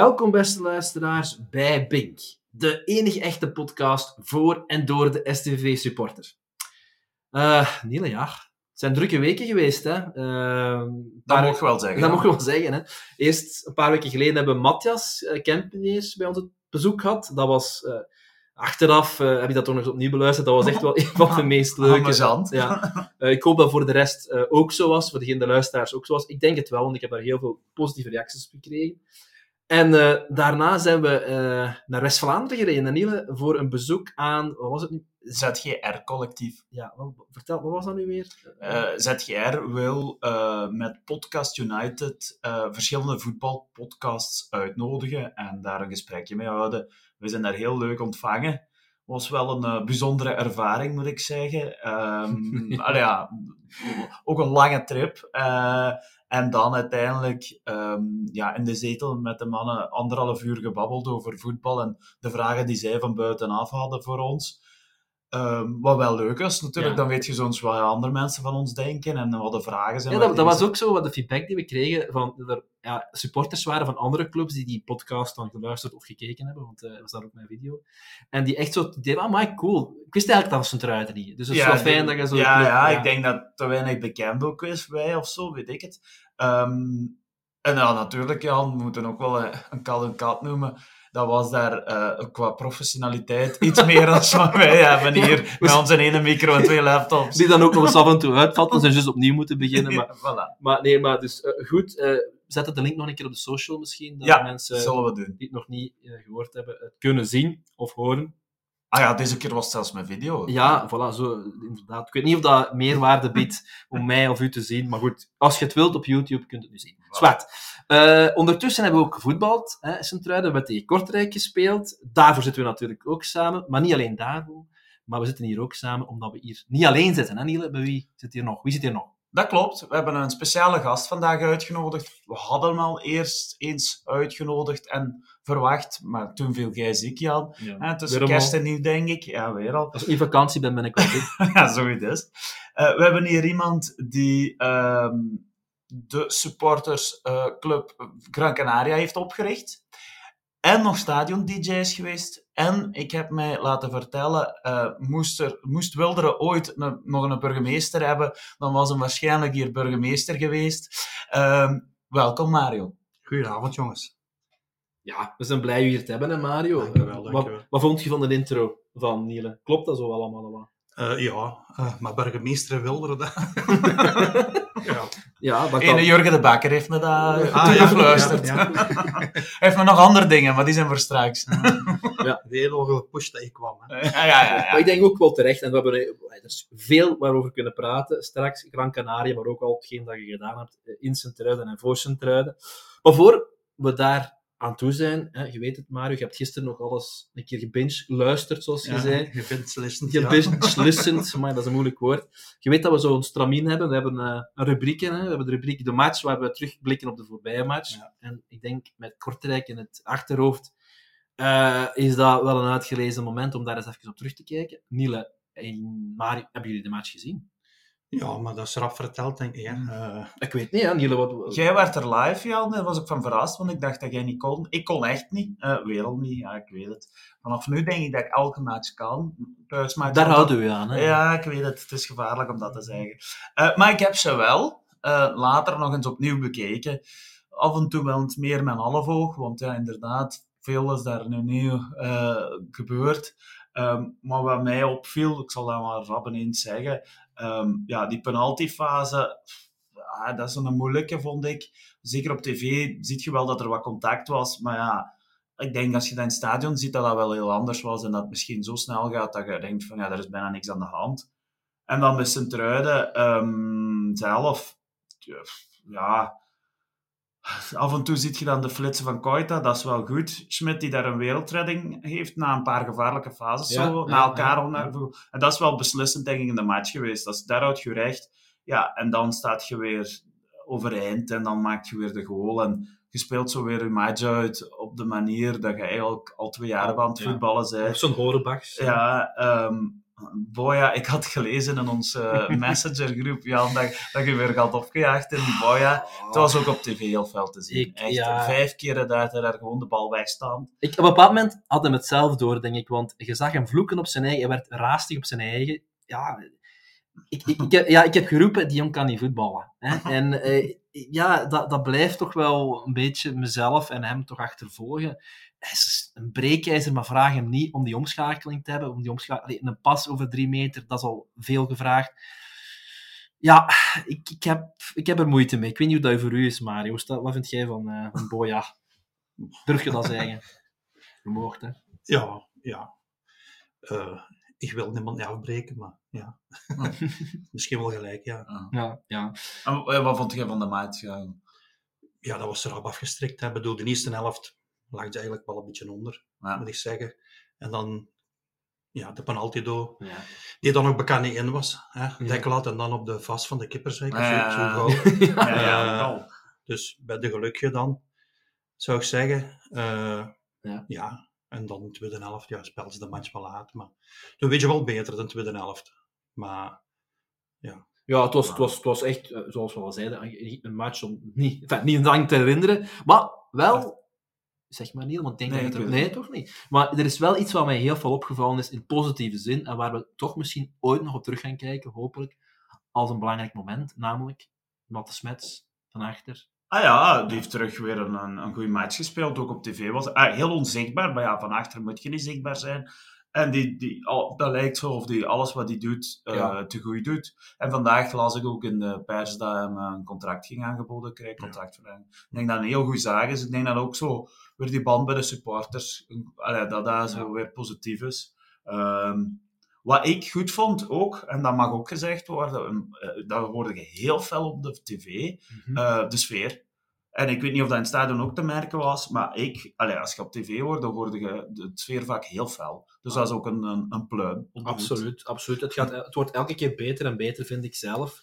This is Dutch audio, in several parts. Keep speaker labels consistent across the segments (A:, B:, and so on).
A: Welkom, beste luisteraars, bij Bink, de enige echte podcast voor en door de STV-supporter. Uh, Niele, ja, het zijn drukke weken geweest. Hè? Uh,
B: dat mag je wel zeggen.
A: Dat je wel zeggen. Hè? Eerst, een paar weken geleden, hebben Matthias uh, Kempeneers bij ons het bezoek gehad. Dat was... Uh, achteraf heb je dat toch nog eens opnieuw beluisterd. Dat was echt wel een van de meest leuke. Ja. ik hoop dat voor de rest ook zo was. Voor degene de luisteraars ook zo was. Ik denk het wel, want ik heb daar heel veel positieve reacties op gekregen. En uh, daarna zijn we uh, naar West-Vlaanderen gereden, Daniele, voor een bezoek aan, wat was het nu?
B: ZGR-collectief.
A: Ja, wat, vertel, wat was dat nu weer?
B: Uh, ZGR wil met Podcast United verschillende voetbalpodcasts uitnodigen en daar een gesprekje mee houden. We zijn daar heel leuk ontvangen. Was wel een bijzondere ervaring, moet ik zeggen. Um, ja, ook een lange trip. En dan uiteindelijk um, ja, in de zetel met de mannen anderhalf uur gebabbeld over voetbal en de vragen die zij van buitenaf hadden voor ons. Um, wat wel leuk is, natuurlijk. Dan weet je soms wat andere mensen van ons denken en wat de vragen zijn.
A: Ja, dat, dat was ook zo wat de feedback die we kregen van er ja, supporters waren van andere clubs die die podcast dan geluisterd of gekeken hebben, want uh, was daar ook mijn video. En die echt zo deden, ah, maar cool. Ik wist eigenlijk dat ze eruit niet. Dus het is wel fijn dat je zo...
B: Ja, ja, ik denk dat te weinig bekend ook is bij of zo, weet ik het. Um, en ja, natuurlijk, ja, we moeten ook wel een kat en kat noemen dat was daar uh, qua professionaliteit iets meer dan wat wij hebben hier. Met onze ene micro en twee laptops.
A: Die dan ook nog eens af en toe uitvatten, dus dus opnieuw moeten beginnen. Maar, voilà. maar nee, maar dus uh, goed. Uh, zet de link nog een keer op de social misschien. Dat
B: ja,
A: mensen
B: zullen we doen.
A: die het nog niet gehoord hebben, het kunnen zien of horen.
B: Ah ja, deze keer was het zelfs met video.
A: Ja, voilà, zo, inderdaad. Ik weet niet of dat meerwaarde biedt om mij of u te zien, maar goed, als je het wilt op YouTube, kunt het nu zien. Zwart. Uh, ondertussen hebben we ook gevoetbald. Hè, Sint-Truiden, we hebben tegen Kortrijk gespeeld. Daarvoor zitten we natuurlijk ook samen, maar niet alleen daarvoor. Maar we zitten hier ook samen omdat we hier niet alleen zitten. Hè, Niele? Bij wie zit hier nog? Wie zit hier nog?
B: Dat klopt. We hebben een speciale gast vandaag uitgenodigd. We hadden hem al eerst eens uitgenodigd en verwacht, maar toen viel jij ziek, Jan. Ja, tussen kerst en nieuw, denk ik. Ja, weer al.
A: Als ik in vakantie ben, ben ik wel ziek.
B: ja, zo is het. Uh, we hebben hier iemand die uh, de supportersclub uh, Gran Canaria heeft opgericht. En nog stadion-dj is geweest. En ik heb mij laten vertellen, uh, moest, er, moest Wilderen ooit een, nog een burgemeester hebben, dan was hem waarschijnlijk hier burgemeester geweest. Uh, welkom Mario.
C: Goedenavond jongens.
A: Ja, we zijn blij u hier te hebben, hè, Mario.
C: Dankjewel, dankjewel.
A: Wat, wat vond je van de intro van Niele? Klopt dat zo allemaal?
C: Uh, ja, uh, maar burgemeester Wilderen... Dat...
B: ja. Ja, dat Ene Jurgen de Bakker heeft me dat ah, ja, gefluisterd. Ja, ja. Hij heeft me nog andere dingen, maar die zijn voor straks.
C: ja. De hele push dat ik kwam.
B: Hè. Ja, ja, ja,
A: Maar ik denk ook wel terecht, en we hebben er is veel waarover kunnen praten. Straks Gran Canaria, maar ook al hetgeen dat je gedaan hebt in Sint-Truiden en voor Sint-Truiden. Maar voor we daar aan toe zijn. Hè. Je weet het, Mario, je hebt gisteren nog alles een keer gebinge luisterd, zoals je ja, zei.
C: Gebinge-listend,
A: Gebinge-listend, maar dat is een moeilijk woord. Je weet dat we zo'n stramien hebben. We hebben uh, een rubriek, hè. we hebben de rubriek De Match, waar we terugblikken op de voorbije match. Ja. En ik denk, met Kortrijk in het achterhoofd, uh, is dat wel een uitgelezen moment om daar eens even op terug te kijken. Niele en Mario, hebben jullie de match gezien?
C: Ja, maar dat is rap verteld, denk ik.
A: Uh, ik weet niet, Niele, wat...
B: Jij werd er live, Jan. Daar was ik van verrast, want ik dacht dat jij niet kon. Ik kon echt niet. Uh, wereld niet, ja, ik weet het. Vanaf nu denk ik dat ik elke match kan.
A: Thuismatch Daar houden we aan, hè?
B: Ja, ik weet het. Het is gevaarlijk om dat te zeggen. Uh, maar ik heb ze wel later nog eens opnieuw bekeken. Af en toe wel eens meer met half oog, want ja, inderdaad, veel is daar nu nieuw gebeurd. Um, maar wat mij opviel, ik zal dat maar rap eens zeggen, um, ja, die penaltyfase, ja, dat is een moeilijke, vond ik. Zeker op tv ziet je wel dat er wat contact was, maar ja, ik denk als je dat in het stadion ziet, dat dat wel heel anders was en dat het misschien zo snel gaat dat je denkt van, ja, er is bijna niks aan de hand. En dan bij Sint-Truiden um, zelf, ja, Af en toe ziet je dan de flitsen van Koita, dat is wel goed. Schmidt die daar een wereldredding heeft na een paar gevaarlijke fases, ja, zo, ja, na elkaar. Ja, en dat is wel beslissend, denk ik, in de match geweest. Dat is daaruit gerecht. Ja, en dan staat je weer overeind en dan maak je weer de goal. En je speelt zo weer een match uit op de manier dat je eigenlijk al twee jaar aan het voetballen bent.
A: Zo'n Horenbachs.
B: Ja, um, Boja, ik had gelezen in onze messengergroep, Jan, dat, dat je weer gaat opgejaagd in Boja. Het was ook op tv heel veel te zien.
A: Ik-
B: Echt,
A: ja.
B: vijf keer dat hij daar gewoon de bal wegstaan.
A: Ik, op een bepaald moment had hem het zelf door, denk ik. Want je zag hem vloeken op zijn eigen. Hij werd raastig op zijn eigen. Ja, ik, ik, ik, heb, ja, ik heb geroepen, die jong kan niet voetballen. Hè? En eh, ja, dat, dat blijft toch wel een beetje mezelf en hem toch achtervolgen. Hij is een breekijzer, maar vraag hem niet om die omschakeling te hebben. Om die omscha- Allee, een pas over drie meter, dat is al veel gevraagd. Ja, ik, ik, heb, ik heb er moeite mee. Ik weet niet hoe dat voor u is, Mario. Wat wat vind jij van, eh van Boja? Durf je dat zeggen? Je mocht, hè?
C: Ja, ja. Eh, ik wil niemand niet afbreken, maar ja. Misschien wel gelijk, ja.
A: Ja, ja.
B: En wa- wat vond jij van de match? Ja,
C: Ja, dat was erop afgestrikt. Hè. Ik bedoel, de eerste helft lag ze eigenlijk wel een beetje onder,
B: Ja.
C: moet ik zeggen. En dan, ja, de penalty door,
A: ja.
C: die dan ook bekend niet in was. Hè.
A: Ja.
C: Had en dan op de vast van de kippers.
B: Ja,
C: Zo,
B: ja, ja.
C: gauw.
B: ja, ja, wel.
C: Dus bij de gelukje dan, zou ik zeggen. Eh,
A: Ja.
C: ja. En dan de tweede helft, ja, speelt ze de match wel uit. Maar toen weet je wel beter dan de tweede helft. Maar
A: Ja, het was, het was, het was echt, eh, zoals we al zeiden, een match om niet, enfin, niet lang te herinneren. Maar wel, zeg maar niet, want denk
B: Nee,
A: dat er, nee, toch niet. Maar er is wel iets wat mij heel veel opgevallen is in positieve zin en waar we toch misschien ooit nog op terug gaan kijken, hopelijk, als een belangrijk moment. Namelijk Matte Smets van achter.
B: Ah ja, die heeft terug weer een, een, een goede match gespeeld. Ook op tv was ah, heel onzichtbaar. Maar ja, van achter moet je niet zichtbaar zijn. En die, die, al, dat lijkt zo of die alles wat hij doet, eh,
A: Ja.
B: te goed doet. En vandaag las ik ook in de pers dat hem een contract ging aangeboden krijgen, contractverlenging. Ik denk dat een heel goede zaak is. Ik denk dat ook zo weer die band bij de supporters, allee, dat dat zo weer positief is. Ehm, wat ik goed vond ook, en dat mag ook gezegd worden, eh, dat hoorde je heel fel op de tv, eh, de sfeer. En ik weet niet of dat in het stadion ook te merken was, maar ik, allee, als je op tv hoort, dan hoorde je de sfeer vaak heel fel. Dus dat is ook een, een, een pluim.
A: Absoluut, absoluut. Het, gaat, het wordt elke keer beter en beter, vind ik zelf.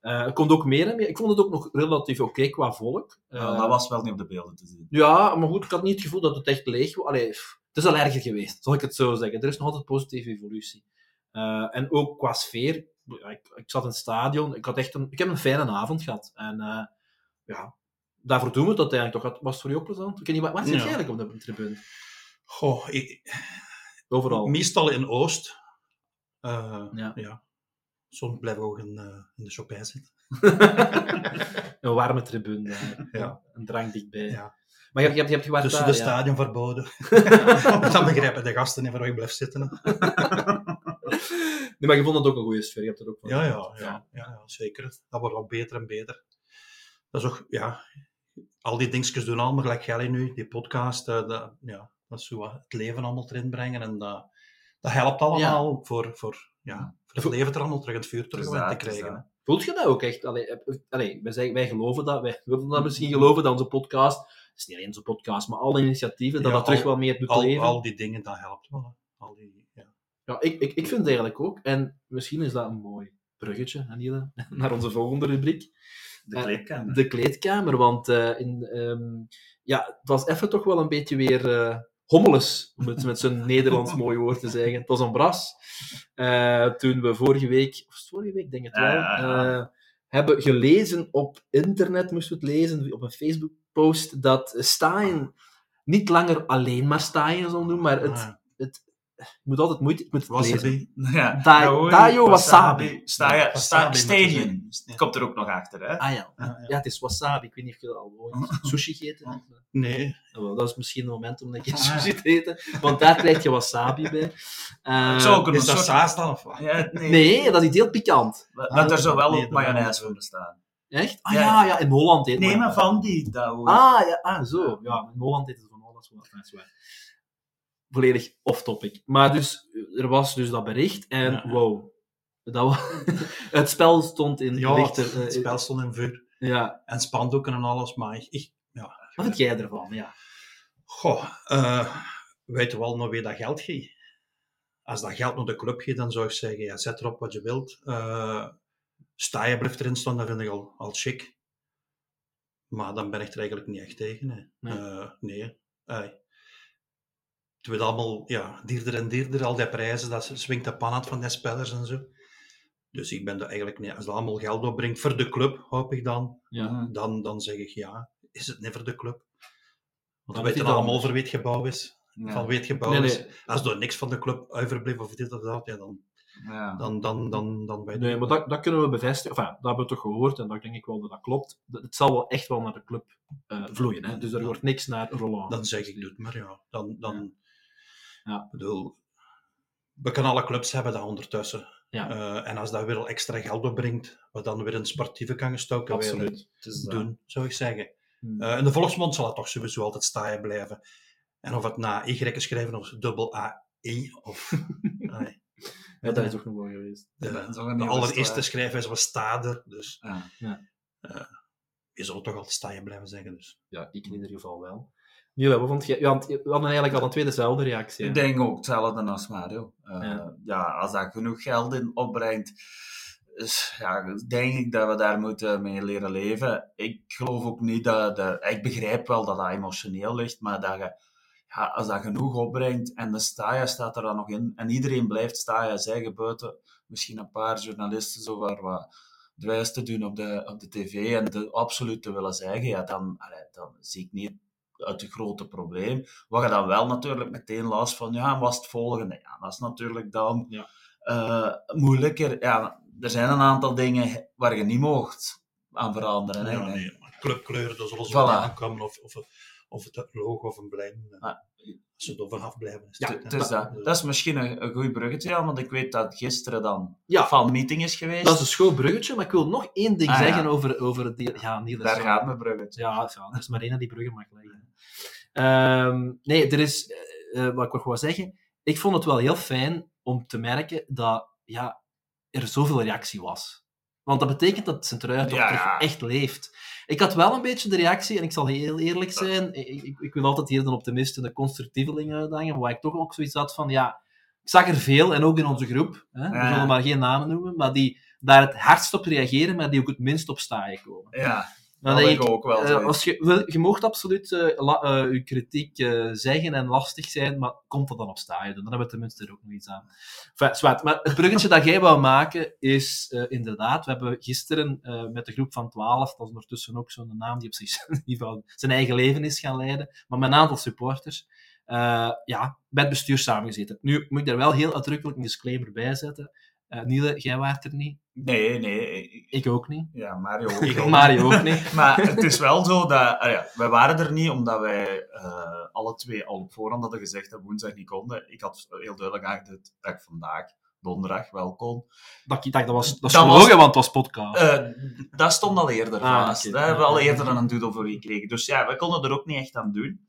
A: Eh er komt ook meer en meer. Ik vond het ook nog relatief oké qua volk.
B: Ja,
A: Eh,
B: dat was wel niet op de beelden te zien.
A: Ja, maar goed, ik had niet het gevoel dat het echt leeg was. Allee, pff, het is al erger geweest, zal ik het zo zeggen. Er is nog altijd positieve evolutie. Eh, en ook qua sfeer. Ik, ik zat in het stadion. Ik, had echt een, ik heb een fijne avond gehad. En ja, daarvoor doen we het uiteindelijk toch. Was het voor jou plezant? Ik weet niet, wat, wat zit jij eigenlijk op de tribune?
C: goh, ik,
A: Overal.
C: meestal in Oost. Eh,
A: Ja.
C: ja. Soms blijf ik ook in, eh, in de Chopin zitten.
A: een warme tribune. daar.
C: Ja.
A: Een drank dichtbij.
C: Ja.
A: Maar je, hebt- je hebt, je
C: Tussen de stadion verboden. dan begrijpen de gasten niet waar ik blijf zitten.
A: Nee, maar je vond het ook een goede sfeer. Je hebt er ook van
C: Ja, ja, ja, ja, ja, zeker. Dat wordt wel beter en beter. Dat is ook, ja, al die dingetjes doen allemaal, gelijk Gelly nu, die podcast, eh, dat, ja, dat is zo wat het leven allemaal erin brengen en dat, dat helpt allemaal voor, voor, ja, voor het leven er allemaal terug het vuur terug te krijgen.
A: Voelt je dat ook echt? Allee, eh, allee, wij, zeggen, wij geloven dat, wij willen dat misschien geloven, dat onze podcast, het is niet alleen onze podcast, maar alle initiatieven, dat
C: Ja,
A: dat terug
C: al-
A: wel meer doet
C: Al,
A: leven.
C: al die dingen, dat helpt wel. Al die, ja.
A: Ja, ik, ik, ik vind het eigenlijk ook. En misschien is dat een mooi bruggetje, naar onze volgende rubriek.
B: De
A: Eh,
B: kleedkamer.
A: De kleedkamer, want eh, in, ehm, ja, het was even toch wel een beetje weer eh hommeles, om het met zo'n Nederlands mooi woord te zeggen. Het was een bras. Eh, toen we vorige week, of vorige week, denk ik het wel, hebben gelezen op internet, moesten we het lezen, op een Facebook-post, dat Stijn niet langer alleen maar Stijn zal doen, maar het,
C: Ah,
A: het, je moet altijd moeite, ik moet het lezen.
C: Wasabi.
B: Ja,
A: Da-
B: Naomi,
A: Dayo Wasabi.
B: Sta, ja,
C: Wasabi
B: stadion. Het komt er ook nog achter, hè?
A: Ah ja.
C: Ja, ja.
A: ja, het is wasabi. Ik weet niet of je dat al ooit sushi gegeten hebt.
C: Nee,
A: Nou, wel, dat is misschien een moment om een keer
C: Ah.
A: sushi te eten, want daar krijg je wasabi bij. Eh,
B: Het zou ook een
C: is dat
B: soort...
C: saus dan of wat?
B: Ja, nee.
A: nee, dat is heel pikant.
B: Dat er zo wel
C: Nee,
B: ook
C: dat
B: mayonaise
C: is-
B: voor bestaan.
A: Echt? Ah
B: Ja,
A: ja, ja, in Holland eet
B: Nee, maar van die.
A: Ah, ja, ah, zo. Ja, in Holland eten ze van alles. wat dat is waar. Volledig off-topic. Maar dus, er was dus dat bericht en
C: Ja.
A: wow. Dat wa- het spel stond in
C: Ja,
A: lichter.
C: het,
A: eh,
C: het spel stond in vuur.
A: ja.
C: En spandoeken en alles, maar ik, ik ja.
A: Wat vind jij ervan? Ja.
C: Goh, eh weet je wel naar wie dat geld gaat? Als dat geld naar de club gaat, dan zou ik zeggen, ja, zet erop wat je wilt. Eh sta je blijft erin staan, dat vind ik al, al chic. Maar dan ben ik er eigenlijk niet echt tegen. Hè.
A: Nee.
C: Nee. nee. Het wordt allemaal ja, dierder en dierder, al die prijzen, dat swingt de pan uit van die spelers en zo. Dus ik ben er eigenlijk niet, als dat allemaal geld opbrengt voor de club, hoop ik dan, ja. dan, dan zeg ik ja, is het niet voor de club. Want we weten allemaal over wie het gebouw is. Van wie het gebouw is. Als er niks van de club overblijft of dit of dat, ja, dan, ja. dan, dan, dan, dan
A: weet Nee, maar dat, dat kunnen we bevestigen. Enfin, dat hebben we toch gehoord en dat denk ik wel dat dat klopt. Het zal wel echt wel naar de club uh, vloeien. Hè? Dus er wordt niks naar Roland.
C: Dan zeg ik, doe maar ja. Dan, dan, ja. bedoel, we kunnen alle clubs hebben dat ondertussen. Ja. Uh, en als dat weer extra geld opbrengt, wat dan weer een sportieve kan gestoken Absoluut. weer doen, zou ik zeggen. Hmm. Uh, in de volksmond zal het toch sowieso altijd staan blijven. En of het na Y geschreven of dubbel A-I of...
A: ja, dat is ook nog mooi geweest.
C: De, de, de allereerste schrijfwijze was Stade, dus... Ja. ja. Uh, je zal toch altijd staan blijven zeggen, dus.
A: Ja, ik in ieder geval wel. Niels, wat vond je? We hadden eigenlijk al een tweede dezelfde reactie.
B: Ik denk ook hetzelfde als Mario. Uh, ja. als dat genoeg geld in opbrengt, dus, ja, denk ik dat we daar moeten mee leren leven. Ik geloof ook niet dat, dat ik begrijp wel dat dat emotioneel ligt, maar dat je, ja, als dat genoeg opbrengt en de staaien staat er dan nog in en iedereen blijft staaien zeggen buiten, misschien een paar journalisten zo waar wat dwijs te doen op de, op de tv en de absoluut te willen zeggen, ja, dan, dan zie ik niet het grote probleem. Waar je dan wel natuurlijk meteen last van, ja, was het volgende? Ja, dat is natuurlijk dan ja. uh, moeilijker. Ja, er zijn een aantal dingen waar je niet mocht aan veranderen.
C: Ja, nee, clubkleuren, dat zullen ze voilà. aankomen, of, of, of het logo of een. Eh, ah. Als ze er vanaf blijven.
B: Is ja, het, is dat. dat is misschien een, een goed bruggetje, ja, want ik weet dat gisteren dan ja. van meeting is geweest.
A: Dat is een schoon bruggetje, maar ik wil nog één ding ah, zeggen over, over die... Ja, Niels,
B: Daar gaat mijn bruggetje.
A: Ja, ja, er is maar één die bruggen mag leggen. Um, nee, er is... Uh, wat ik nog wil zeggen, ik vond het wel heel fijn om te merken dat ja, er zoveel reactie was. Want dat betekent dat toch ja. echt leeft. Ik had wel een beetje de reactie, en ik zal heel eerlijk zijn, ik, ik, ik wil altijd hier de optimist en de constructieveling uitdagen, waar ik toch ook zoiets had van, ja, ik zag er veel, en ook in onze groep, hè, we zullen maar geen namen noemen, maar die daar het hardst op reageren, maar die ook het minst op staan komen.
B: Ja. Dat ik ook wel.
A: Uh, als je, je mocht absoluut uh, je kritiek zeggen en lastig zijn, maar komt dat dan op staan? Dan hebben we tenminste er ook nog iets aan. Enfin, Maar het bruggetje dat jij wou maken is inderdaad, we hebben gisteren met de groep van 12, dat is ondertussen ook zo'n naam die op zich zijn eigen leven is gaan leiden, maar met een aantal supporters, ja, het bestuur samengezeten. Nu moet ik daar wel heel uitdrukkelijk een disclaimer bij zetten. Uh, Niele, jij waart er niet.
B: Nee, nee.
A: Ik ook niet.
B: Ja, Mario ook niet.
A: Mario ook niet.
B: maar het is wel zo dat... Uh, ja, wij waren er niet omdat wij uh, alle twee al op voorhand hadden gezegd dat woensdag niet konden. Ik had heel duidelijk aangegeven dat ik vandaag, donderdag, wel kon.
A: Dat, ik dacht, dat was, dat is want het was podcast.
B: Uh, dat stond al eerder ah, vast. Okay. hebben we al eerder een doodle voor gekregen. Dus ja, we konden er ook niet echt aan doen.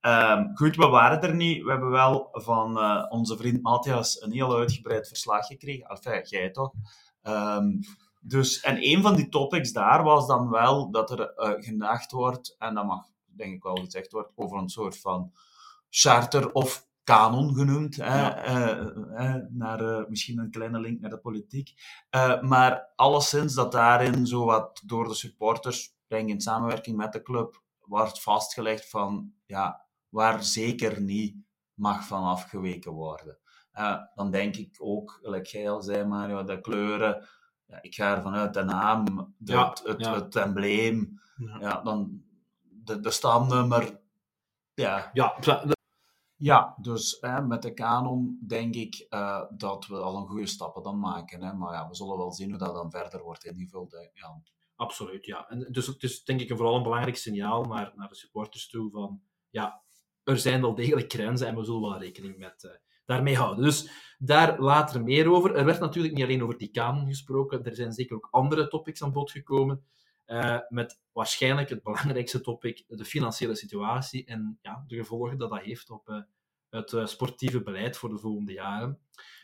B: Um, goed, we waren er niet. We hebben wel van uh, onze vriend Matthias een heel uitgebreid verslag gekregen. Enfin, jij toch? Um, dus, en een van die topics daar was dan wel dat er uh, gedacht wordt, en dat mag denk ik wel gezegd worden, over een soort van charter of kanon genoemd. Hè, uh, naar, misschien een kleine link naar de politiek. maar alleszins dat daarin zo wat door de supporters, denk in samenwerking met de club, wordt vastgelegd van ja, waar zeker niet mag van afgeweken worden. Uh, dan denk ik ook, gelijk jij al zei, Mario, de kleuren. Ja, ik ga ervan uit, de naam, de, het, het, het, embleem, ja. dan de, de stamnummer. Ja, ja, ja dus hè, met de kanon denk ik uh, dat we al een goede stappen dan maken. Hè. Maar ja, we zullen wel zien hoe dat dan verder wordt ingevuld. Hè. Ja.
A: Absoluut, ja. En dus het is denk ik vooral een belangrijk signaal naar, naar de supporters toe van ja, er zijn wel degelijk grenzen en we zullen wel rekening met, uh, daarmee houden. Dus daar later meer over. Er werd natuurlijk niet alleen over die kanon gesproken, er zijn zeker ook andere topics aan bod gekomen. Uh, met waarschijnlijk het belangrijkste topic, de financiële situatie en ja, de gevolgen dat dat heeft op uh, het sportieve beleid voor de volgende jaren.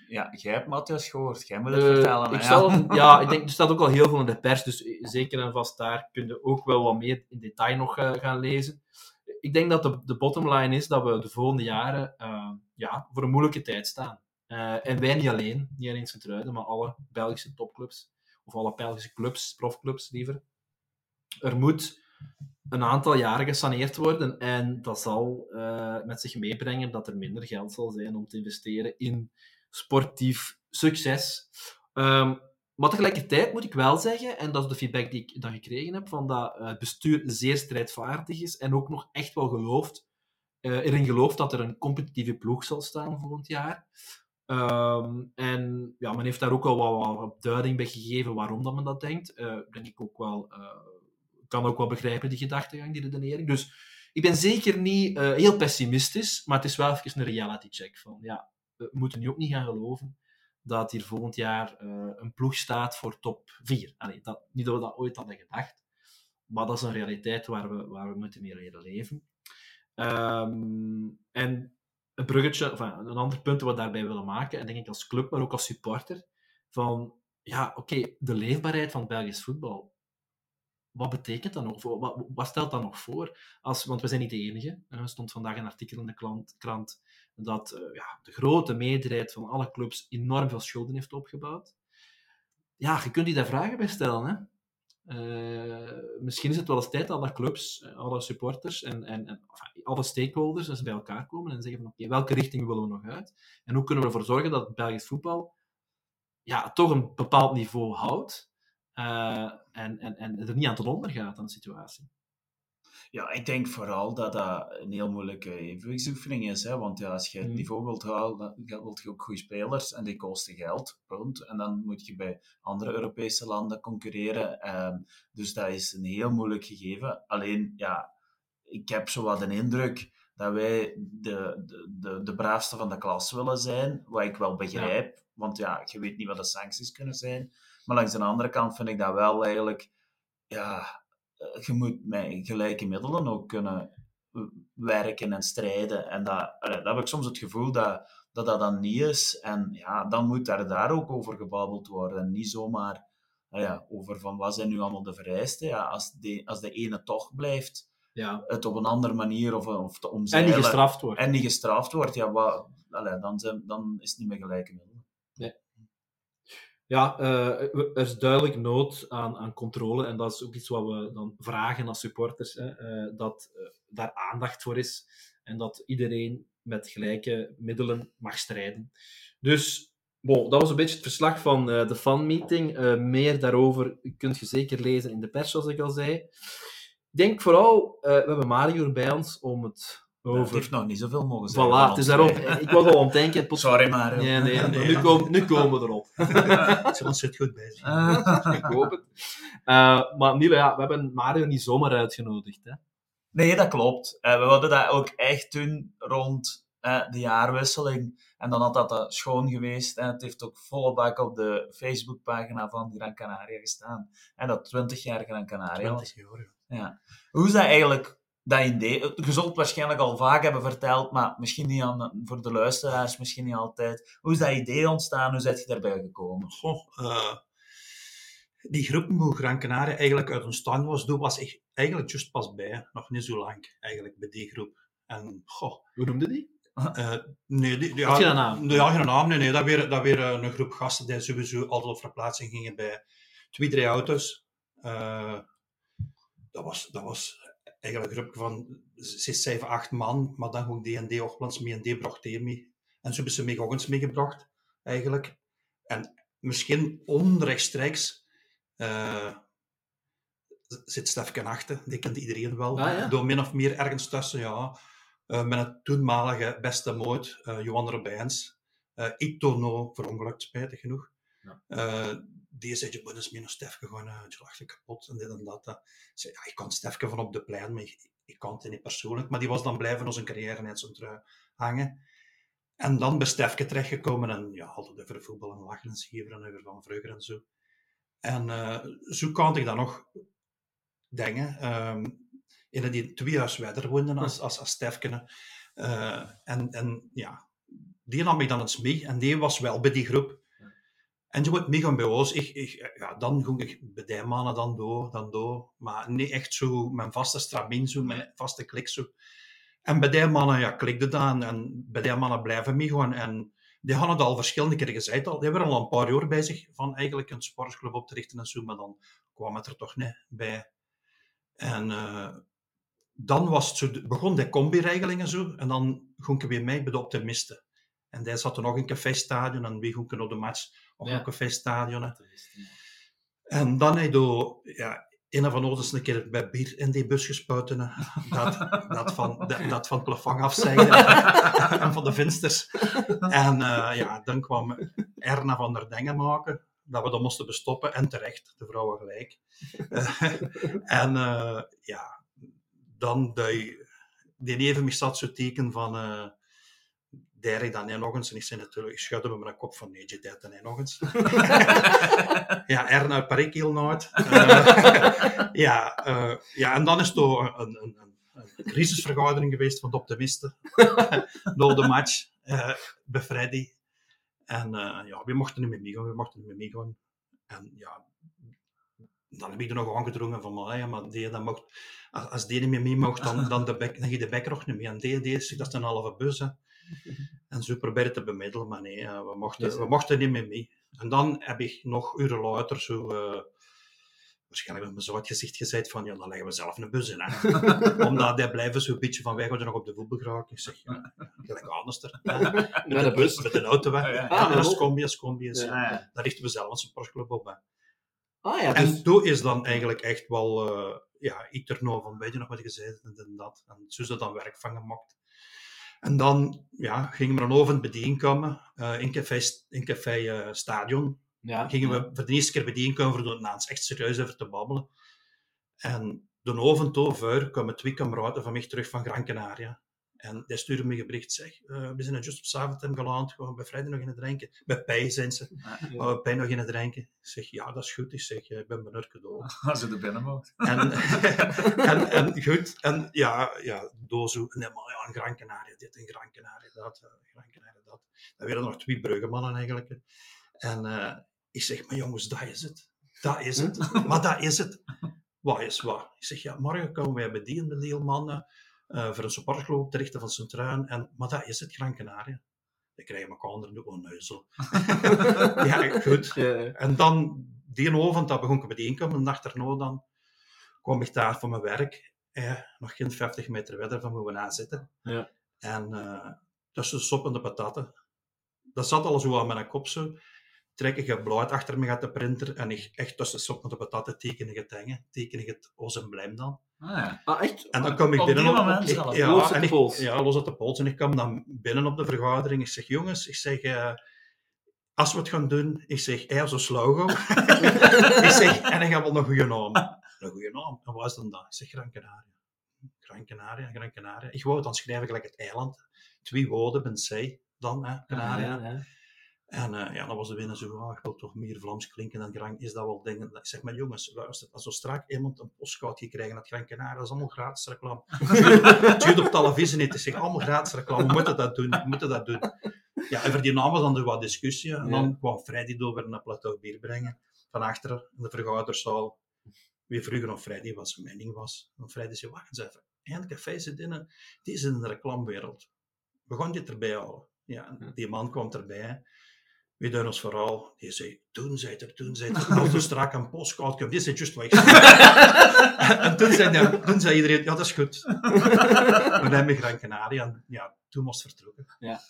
B: Ja, jij hebt Matthias gehoord, jij moet het vertellen.
A: Ik ja. Zal, ja, ik denk, er staat ook al heel veel in de pers, dus zeker en vast daar kun je ook wel wat meer in detail nog gaan lezen ik denk dat de, bottom line is dat we de volgende jaren uh, ja, voor een moeilijke tijd staan. Uh, en wij niet alleen, niet alleen Sint-Truiden, maar alle Belgische topclubs, of alle Belgische clubs, profclubs liever. Er moet een aantal jaren gesaneerd worden. En dat zal uh, met zich meebrengen dat er minder geld zal zijn om te investeren in sportief succes. Um, maar tegelijkertijd moet ik wel zeggen, en dat is de feedback die ik dan gekregen heb, van dat het bestuur zeer strijdvaardig is en ook nog echt wel gelooft, uh, erin gelooft dat er een competitieve ploeg zal staan volgend jaar. Um, en ja, men heeft daar ook al wat, duiding bij gegeven waarom dat men dat denkt. Uh, denk ik ook wel, uh, kan ook wel begrijpen, die gedachtegang, die redenering. Dus ik ben zeker niet heel pessimistisch, maar het is wel even een reality check. Van, ja, we moeten nu ook niet gaan geloven dat hier volgend jaar een ploeg staat voor top 4. Allee, dat, niet dat we dat ooit hadden gedacht, maar dat is een realiteit waar we, waar we moeten mee leren leven. Um, en een bruggetje, enfin, een ander punt wat we daarbij willen maken, en denk ik als club, maar ook als supporter, van ja, oké, de leefbaarheid van Belgisch voetbal. Wat betekent dat nog? Wat, wat stelt dat nog voor? Als, want we zijn niet de enige. Er stond vandaag een artikel in de krant dat uh, ja, de grote meerderheid van alle clubs enorm veel schulden heeft opgebouwd. Ja, je kunt je daar vragen bij stellen. Hè? Uh, misschien is het wel eens tijd dat alle clubs, eh, alle supporters en, en, en alle stakeholders eens bij elkaar komen en zeggen van oké, welke richting willen we nog uit? En hoe kunnen we ervoor zorgen dat Belgisch voetbal ja, toch een bepaald niveau houdt en, en, en er niet aan ten onder gaat aan de situatie?
B: Ja, ik denk vooral dat dat een heel moeilijke evenwichtsoefening is. Hè? Want ja, als je het mm. niveau wilt houden, dan wil je ook goede spelers en die kosten geld. Punt. En dan moet je bij andere Europese landen concurreren. Um, dus dat is een heel moeilijk gegeven. Alleen, ja, ik heb zo wat een indruk dat wij de, de, de, de braafste van de klas willen zijn. Wat ik wel begrijp. Ja. Want ja, je weet niet wat de sancties kunnen zijn. Maar langs de andere kant vind ik dat wel eigenlijk... Ja, je moet met gelijke middelen ook kunnen werken en strijden. En dat, dat heb ik soms het gevoel dat, dat dat dan niet is. En ja, dan moet daar, daar ook over gebabbeld worden. En niet zomaar ja, over van wat zijn nu allemaal de vereisten. Ja, als, de, als de ene toch blijft, ja. het op een andere manier of, of te omzeilen.
A: En niet gestraft wordt.
B: En niet gestraft wordt, ja, wat, allee, dan, zijn, dan is het niet meer gelijke middelen.
A: Ja, uh, er is duidelijk nood aan, aan controle. En dat is ook iets wat we dan vragen als supporters. Hè, uh, dat uh, daar aandacht voor is. En dat iedereen met gelijke middelen mag strijden. Dus, bon, dat was een beetje het verslag van de fanmeeting. meer daarover kunt je zeker lezen in de pers, zoals ik al zei. Ik denk vooral, we hebben Mario bij ons om het
B: over... het heeft nog niet zoveel mogen zijn.
A: Voilà, het is daarom. Ik was al aan het denken.
B: Pot... Sorry, maar.
A: Nee, nee, nee, nu, komen, nu komen we erop.
C: Zoals zit goed bij zich.
A: ik hoop het. Uh, maar Niele, ja, we hebben Mario niet zomaar uitgenodigd. Hè?
B: Nee, dat klopt. Uh, we hadden dat ook echt toen rond uh, de jaarwisseling. En dan had dat schoon geweest. En het heeft ook volle bak op de Facebookpagina van Gran Canaria gestaan. En dat 20 jaar Gran Canaria
C: 20 jaar,
B: ja. Hoe is dat eigenlijk dat idee, je zult het waarschijnlijk al vaak hebben verteld, maar misschien niet aan, voor de luisteraars, misschien niet altijd. Hoe is dat idee ontstaan? Hoe ben je daarbij gekomen?
C: Goh, uh, die groep hoe Gran Canaria eigenlijk uit een stand was, toen was ik eigenlijk juist pas bij. Nog niet zo lang, eigenlijk, bij die groep. En, goh.
A: Hoe noemde die?
C: Uh, nee, die,
A: ja, geen naam?
C: Ja, geen naam. Nee, nee. Dat weer, dat weer een groep gasten die sowieso altijd op verplaatsing gingen bij twee, drie auto's. Uh, dat was, dat was eigenlijk een groep van 6, 7, 8 man, maar dan gewoon D&D Hooglands mee en D bracht mee. En zo hebben ze mij ook eens meegebracht, eigenlijk. En misschien onrechtstreeks uh, zit Stefke achter, die kent iedereen wel. Ah, ja? Door min of meer ergens tussen, ja. Uh, met het toenmalige beste moot, uh, Johan Robijns. Uh, Itono verongelukt, spijtig genoeg. Ja. Die zei, je eens mee naar Stefke uh, je lacht kapot en dit en dat. Uh. Zei, ja, ik kan Stefke van op de plein, maar ik, kan het niet persoonlijk. Maar die was dan blijven als een carrière net zo'n trui hangen. En dan bij Stefke terechtgekomen en ja, altijd over voetbal en lachen en scheveren en over Van Vreugger en zo. En uh, zo kan ik dan nog dingen. Um, in die twee huis verder woonden als, als, als Stefke. En, en ja, die nam ik dan eens mee. En die was wel bij die groep. En je moet meegaan bij ons. Ik, ik, ja, dan ging ik bij die mannen dan door, dan door. Maar niet echt zo mijn vaste stramien, zo mijn vaste klik zo. En bij die mannen ja, klikde dan. En bij die mannen blijven meegaan. En die hadden het al verschillende keren gezegd. Al. Die hebben al een paar jaar bij zich van eigenlijk een sportclub op te richten en zo. Maar dan kwam het er toch niet bij. En dan was het zo, begon de combi-regelingen zo. En dan ging ik weer mee bij de optimisten. En die zat er nog in café-stadion. En wie ging op de match? Ook ja. een café-stadion. En dan heb je ja, een van ons een keer bij bier in die bus gespuiten. Dat, dat, van, dat, dat van het plafond en van de vensters. En uh, ja, dan kwam Erna van der Dengen maken. Dat we dat moesten bestoppen. En terecht, de vrouwen gelijk. en uh, ja, dan die, die even zat zo teken van... Uh, daar ik dan nog eens. En ik zei natuurlijk, ik schudde me mijn kop van nee, je deed dan nog eens. ja, Erna parik heel nooit. Uh, ja, uh, ja, en dan is het een, een, een, een crisisvergadering geweest van de optimisten. Na de match, uh, bij Freddy. En ja, we mochten niet meer meegaan, we mochten niet meer meegaan. En ja, dan heb ik er nog aangedrongen van, maar, ja, maar die, dan mocht, als die niet meer mee mocht, dan, dan, de bek, dan je de bek nog niet meer. En die, die, dat is een halve bus. Hè. En ze probeerden te bemiddelen, maar nee, we mochten, we mochten niet meer mee. En dan heb ik nog uren later zo, uh, waarschijnlijk met mijn zwart gezicht gezegd van, ja, dan leggen we zelf een bus in. Hè. Omdat die blijven zo'n beetje van, wij gaan er nog op de voetbal geraken. Ik zeg, ja, gelijk anders er. Met, de bus, met de auto weg. Ja, ja. ja als combi, als combi is. Ja, ja. Daar richten we zelf een sportclub op. Hè. Ah, ja, dus... En toen is dan eigenlijk echt wel, uh, ja, ik er nou van, weet je nog wat je zei en dat. En zo is dat dan werk van gemaakt. En dan ja, gingen we dan over het bedienkomen uh, in Café, in café uh, Stadion. Ja, gingen we voor de eerste keer bedienkomen voor de naans echt serieus over te babbelen. En de oven toe vuur kwamen twee kameraden van mij terug van Gran Canaria. En die stuurde me een bericht, zeg, uh, we zijn juist op Zaventem geland, gewoon bij vrijdag nog in het drinken. Bij Pij zijn ze, ja, bij Pij nog in het drinken. Ik zeg, ja, dat is goed. Ik zeg, ik ben benurken door.
B: Als je er binnen mocht.
C: En, en, en, goed, en ja, ja dozo, nee, maar ja, een Gran Canaria dit, een Gran Canaria dat, uh, Gran Canaria dat. Dan werden nog twee Bruggemannen eigenlijk. En uh, ik zeg, maar jongens, dat is het. Dat is het. maar dat is het. Wat is wat? Ik zeg, ja, morgen komen wij bij die en die mannen uh, voor een supportclub te richten van Sint-Truin. En, maar dat is het, Gran Canaria. Dan krijg je elkaar er nu gewoon neuzel. ja, goed. En dan, die avond, dat begon ik bij de inkomen. En de dag erna dan kwam ik daar voor mijn werk. Eh, nog geen 50 meter verder van hoe we aan zitten. Ja. En uh, tussen de sop en de pataten. Dat zat al zo aan mijn kop zo trek ik het blauw achter me gaat de printer en ik echt tussen de sop met de pataten teken ik het dingen, teken ik het os embleem dan.
A: Ah, ja. ah echt?
C: En dan kom ik binnen op, op ik, ja, los ik, pols. Ja, los uit de pols. En ik kom dan binnen op de vergadering. Ik zeg, jongens, ik zeg, uh, als we het gaan doen, ik zeg, hij als een logo. ik zeg, en dan gaan we nog een goede naam. Een goede naam. En wat is dan dat? Ik zeg, Gran Canaria. Gran Canaria, Gran Canaria. Ik wou dan schrijf ik gelijk het eiland. Twee woorden, ben zij dan, hè, Canaria. Ah, ja, ja. En uh, ja, dan was de winnaar zo, ah, ik wil toch meer Vlaams klinken dan Gran, is dat wel dingen. Ik zeg maar, jongens, luister, als zo strak iemand een postcard krijgen dat Gran Canaria, dat is allemaal gratis reclame. Het op televisie niet, het is allemaal gratis reclame, we moeten dat doen, we moeten dat doen. Ja, en voor die naam was dan er wat discussie, en dan kwam Freddy door naar plateau bier brengen, van achteren, in de vergaderzaal. Wie vroeger of Freddy wat zijn mening was. En Freddy zei, wacht eens even, Eén café zit in, die is in de reclamewereld. We gaan dit erbij halen. Ja, die man kwam erbij. Wie doen ons vooral? Die zei, toen zei er, toen zei er, als er strak een postcard die zei juist wat En toen zei, toen zei iedereen, ja, dat is goed. we hebben Gran Canaria en ja, toen moest vertrokken. Ja.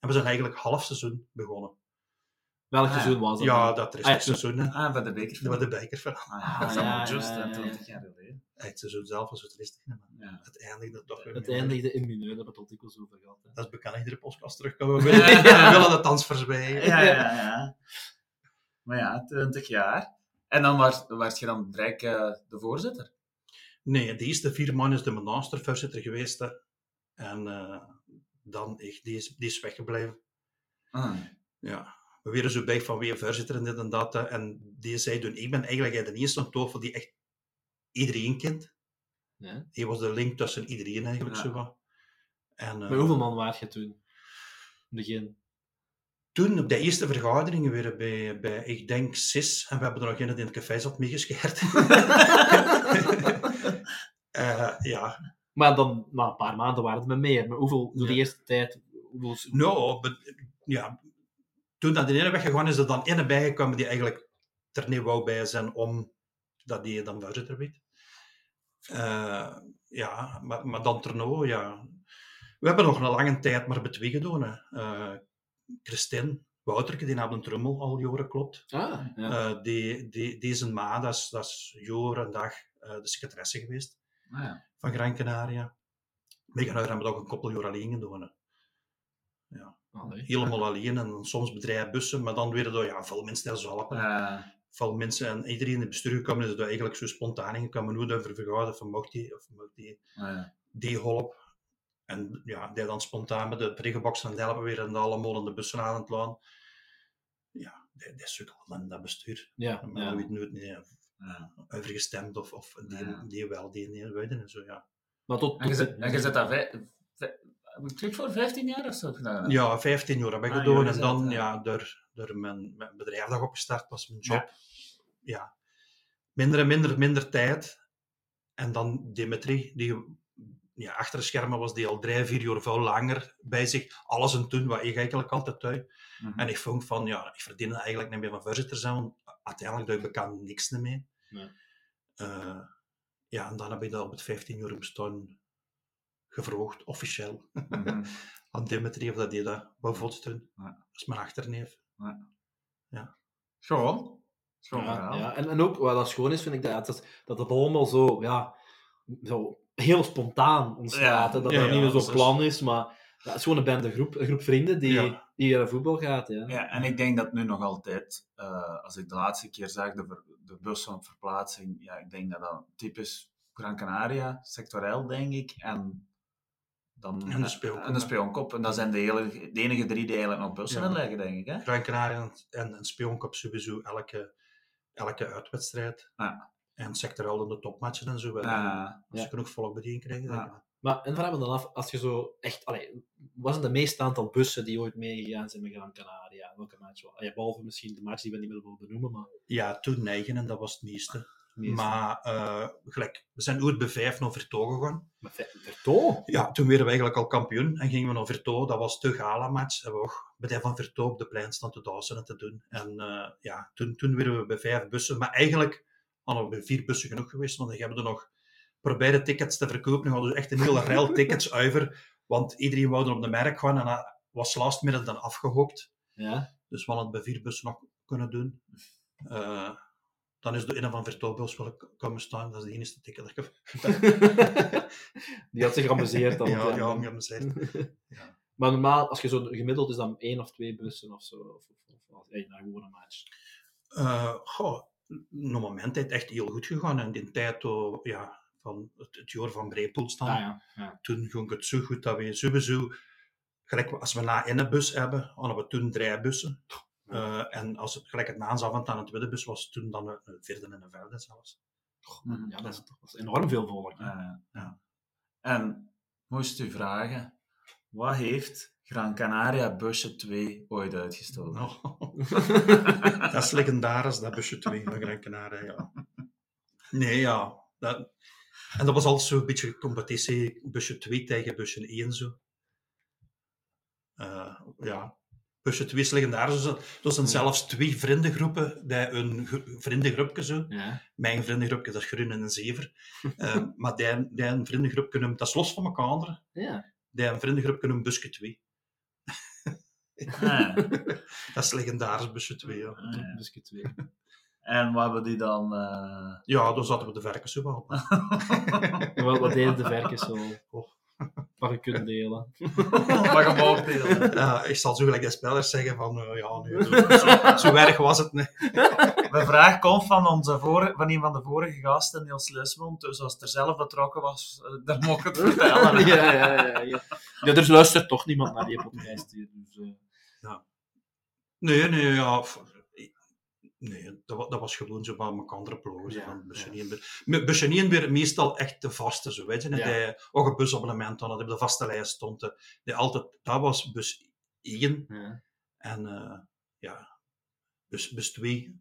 C: En we zijn eigenlijk half seizoen begonnen.
A: Welk seizoen was dat?
C: Ja, dat is ah, het seizoen.
B: Ah, bij de beker.
C: Bij de beker.
B: Ah, dat is allemaal juist, 20 jaar geleden.
C: Het seizoen zelf was het ja. het eindigde toch
A: weer. Het eindigde in mineur, dat had ik al over gehad.
C: Dat is bekend, iedere podcast terugkomen. We willen, we willen de transfers bij.
B: Ja, ja, ja. Maar ja, 20 jaar. En dan was, je dan direct uh, de voorzitter?
C: Nee, de eerste vier maanden is de mastervoorzitter geweest. Hè. En uh, dan, echt, die, is, die is weggebleven. Ah. Ja we werden zo bij van weer voorzitter en dit en dat. En die zei toen, ik ben eigenlijk de eerste tafel die echt iedereen kent. Ja. Hij was de link tussen iedereen eigenlijk zo
A: En, uh, hoeveel man was je toen? Begin?
C: Toen, op de eerste vergaderingen, weer bij, bij ik denk, zes. En we hebben er nog in in het café zat meegescheerd. uh, ja.
A: Maar dan, na een paar maanden waren het met meer. Maar hoeveel, de eerste tijd... Hoeveel...
C: Nou, ja, toen dat die ene weggegaan is, er dan ene bijgekomen die eigenlijk er niet wou bij zijn om dat die dan voorzitter werd. Uh, ja, maar, maar dan Terno, ja. We hebben nog een lange tijd maar betwee gedaan. Uh, Christine, Wouterke, die hebben een trummel al jaren klopt.
A: Ah,
C: ja. uh, die, die, deze ma, dat is, dat is jaren en dag de secretaresse geweest
A: ah, ja.
C: van Gran Canaria. Megan hebben we nog een koppel jaar alleen gedaan. Ja.
A: Allee.
C: Helemaal alleen en soms bedrijfbussen, maar dan weer door ja, veel mensen daar zelf.
A: Uh.
C: Veel mensen en iedereen in het bestuur gekomen is er eigenlijk zo spontaan in gekomen. Hoe over vergaderen van mocht die of mocht die,
A: ah, ja.
C: die hulp. En ja, die dan spontaan met de prikkenbox en helpen weer en allemaal in de bussen aan het laan. Ja, die, die sukkelen in dat bestuur.
A: Ja,
C: maar
A: ja.
C: ja. weet nooit niet
A: ja.
C: over gestemd of, of die, ja. die wel, die niet weten en zo, ja.
A: Maar tot,
B: en je zit, en je daar vijf, vijf, voor 15 jaar of zo gedaan?
C: Ja, 15 jaar heb ik ah, gedaan. En dan, ja, door, door mijn, mijn bedrijf dat opgestart was, mijn job. Ja. ja. Minder en minder, minder tijd. En dan Dimitri, die ja, achter de schermen was die al drie, vier jaar veel langer bij zich. Alles en doen wat ik eigenlijk altijd doe.
A: Mhm.
C: Mm -hmm. En ik vond van, ja, ik verdien eigenlijk niet meer van voorzitter zijn, want uiteindelijk doe ik bekend niks meer.
A: Nee.
C: Uh, ja, en dan heb ik dat op het 15 jaar bestaan gevraagd, officieel, mm -hmm. aan Dimitri of dat die dat wou voorstellen.
B: Ja.
C: Dat is mijn achterneef.
B: Ja.
C: ja.
B: Schoon. Schoon
A: ja, ja. En, en ook, wat dat schoon is, vind ik, dat, dat, dat het allemaal zo, ja, zo heel spontaan ontstaat. Ja, dat
C: ja,
A: er
C: ja,
A: niet zo'n
C: is...
A: plan is, maar ja, het is gewoon een bende groep, een groep vrienden die,
C: ja.
A: die naar voetbal gaat. Ja.
B: ja, en ik denk dat nu nog altijd, uh, als ik de laatste keer zag, de, ver, de bussen op verplaatsing, ja, ik denk dat dat typisch Gran Canaria, sectoreel denk ik, en dan
C: en de speelkop.
B: En de speelkop. En dat zijn de, hele, de enige drie die eigenlijk nog bussen ja. leggen, denk ik. Hè?
C: Gran Canaria en, en, en speelkop sowieso elke, elke uitwedstrijd.
B: Ja.
C: En sectoreel in de topmatchen en zo.
B: Ja.
C: Als je genoeg volk bedien krijgen.
B: Ja.
A: Maar, en vraag me dan af, als je zo echt... Allee, wat zijn de meeste aantal bussen die ooit meegegaan zijn met Gran Canaria? Welke match? Ja, behalve misschien de match die we niet meer willen benoemen, maar...
C: Ja, toen negen en dat was het meeste. Maar, uh, gelijk, we zijn ooit bij vijf naar Verto gegaan.
A: Verto?
C: Ja, toen werden we eigenlijk al kampioen en gingen we naar Verto. Dat was de gala-match. En we ook bij van Verto op de plein staan te dansen en te doen. En uh, ja, toen, toen werden we bij vijf bussen. Maar eigenlijk hadden we bij vier bussen genoeg geweest, want dan hebben we er nog proberen tickets te verkopen. We hadden echt een hele rel tickets over, want iedereen wou er op de merk gaan en dat was last minute dan afgehoopt.
A: Ja.
C: Dus we hadden het bij vier bussen nog kunnen doen. Uh, dan is de ene van Vertobels wel komen staan, dat is de enige ticket dat ik
A: Die had zich geamuseerd dan.
C: ja, ja, geamuseerd.
A: ja. Maar normaal, als je zo gemiddeld is dan één of twee bussen of zo, of, of, naar gewoon een match.
C: Uh, goh, op moment heeft het echt heel goed gegaan. En in tijd, oh, ja, van het, het jaar van Brepoel staan.
A: Ah, ja. Ja.
C: Toen ging het zo goed dat we sowieso, gelijk als we na in een bus hebben, hadden we toen drie bussen. Uh, en als het gelijk het naamsavond aan het tweede bus was, toen dan een, een vierde en een vijfde zelfs.
A: Oh, ja, dat is, dat is enorm veel volk.
B: Uh, ja. En moest u vragen, wat heeft Gran Canaria busje 2 ooit uitgestoten?
C: Oh. dat is legendarisch, dat busje 2 van Gran Canaria, ja. Nee, ja. Dat, en dat was altijd zo'n beetje competitie, busje 2 tegen busje 1 zo. Uh, ja, busje 2 is legendarisch. Dus er zijn zelfs twee vriendengroepen, die een vriendengroepje zo.
A: Ja.
C: Mijn vriendengroepje, dat is Groen en een Zever. uh, maar die, die een vriendengroepje noemt, dat is los van elkaar.
A: Ja.
C: Die een vriendengroepje noemt busje 2.
B: Ah.
C: dat is legendarisch, busje 2, ja.
B: Ah, ja.
A: Busje 2.
B: En wat hebben die dan... Uh...
C: Ja, dan zaten we de verken zo wel.
A: wat, wat deden de verken zo? Oh. Mag ik kunnen delen?
B: Mag hem ook delen.
C: Ja, ik zal zo gelijk de spelers zeggen van, uh, ja, nu, zo, zo erg was het niet.
B: De vraag komt van, onze vorige, van een van de vorige gasten, Niels Lesmond. Dus als het er zelf betrokken was, uh, dan mocht ik het vertellen.
A: ja, ja, ja, ja. ja, er luistert toch niemand naar die podcast hier. Dus, uh...
C: ja. Nee, nee, ja... Nee, dat, dat, was gewoon zo van mijn andere ploegen. Ja, van ja. Bussenien weer meestal echt de vaste, zo weet je. Ja. Die ook een busabonnement hadden, die op de vaste lijst stond. Die altijd, dat was bus 1.
A: Ja.
C: En uh, ja, bus, bus 2.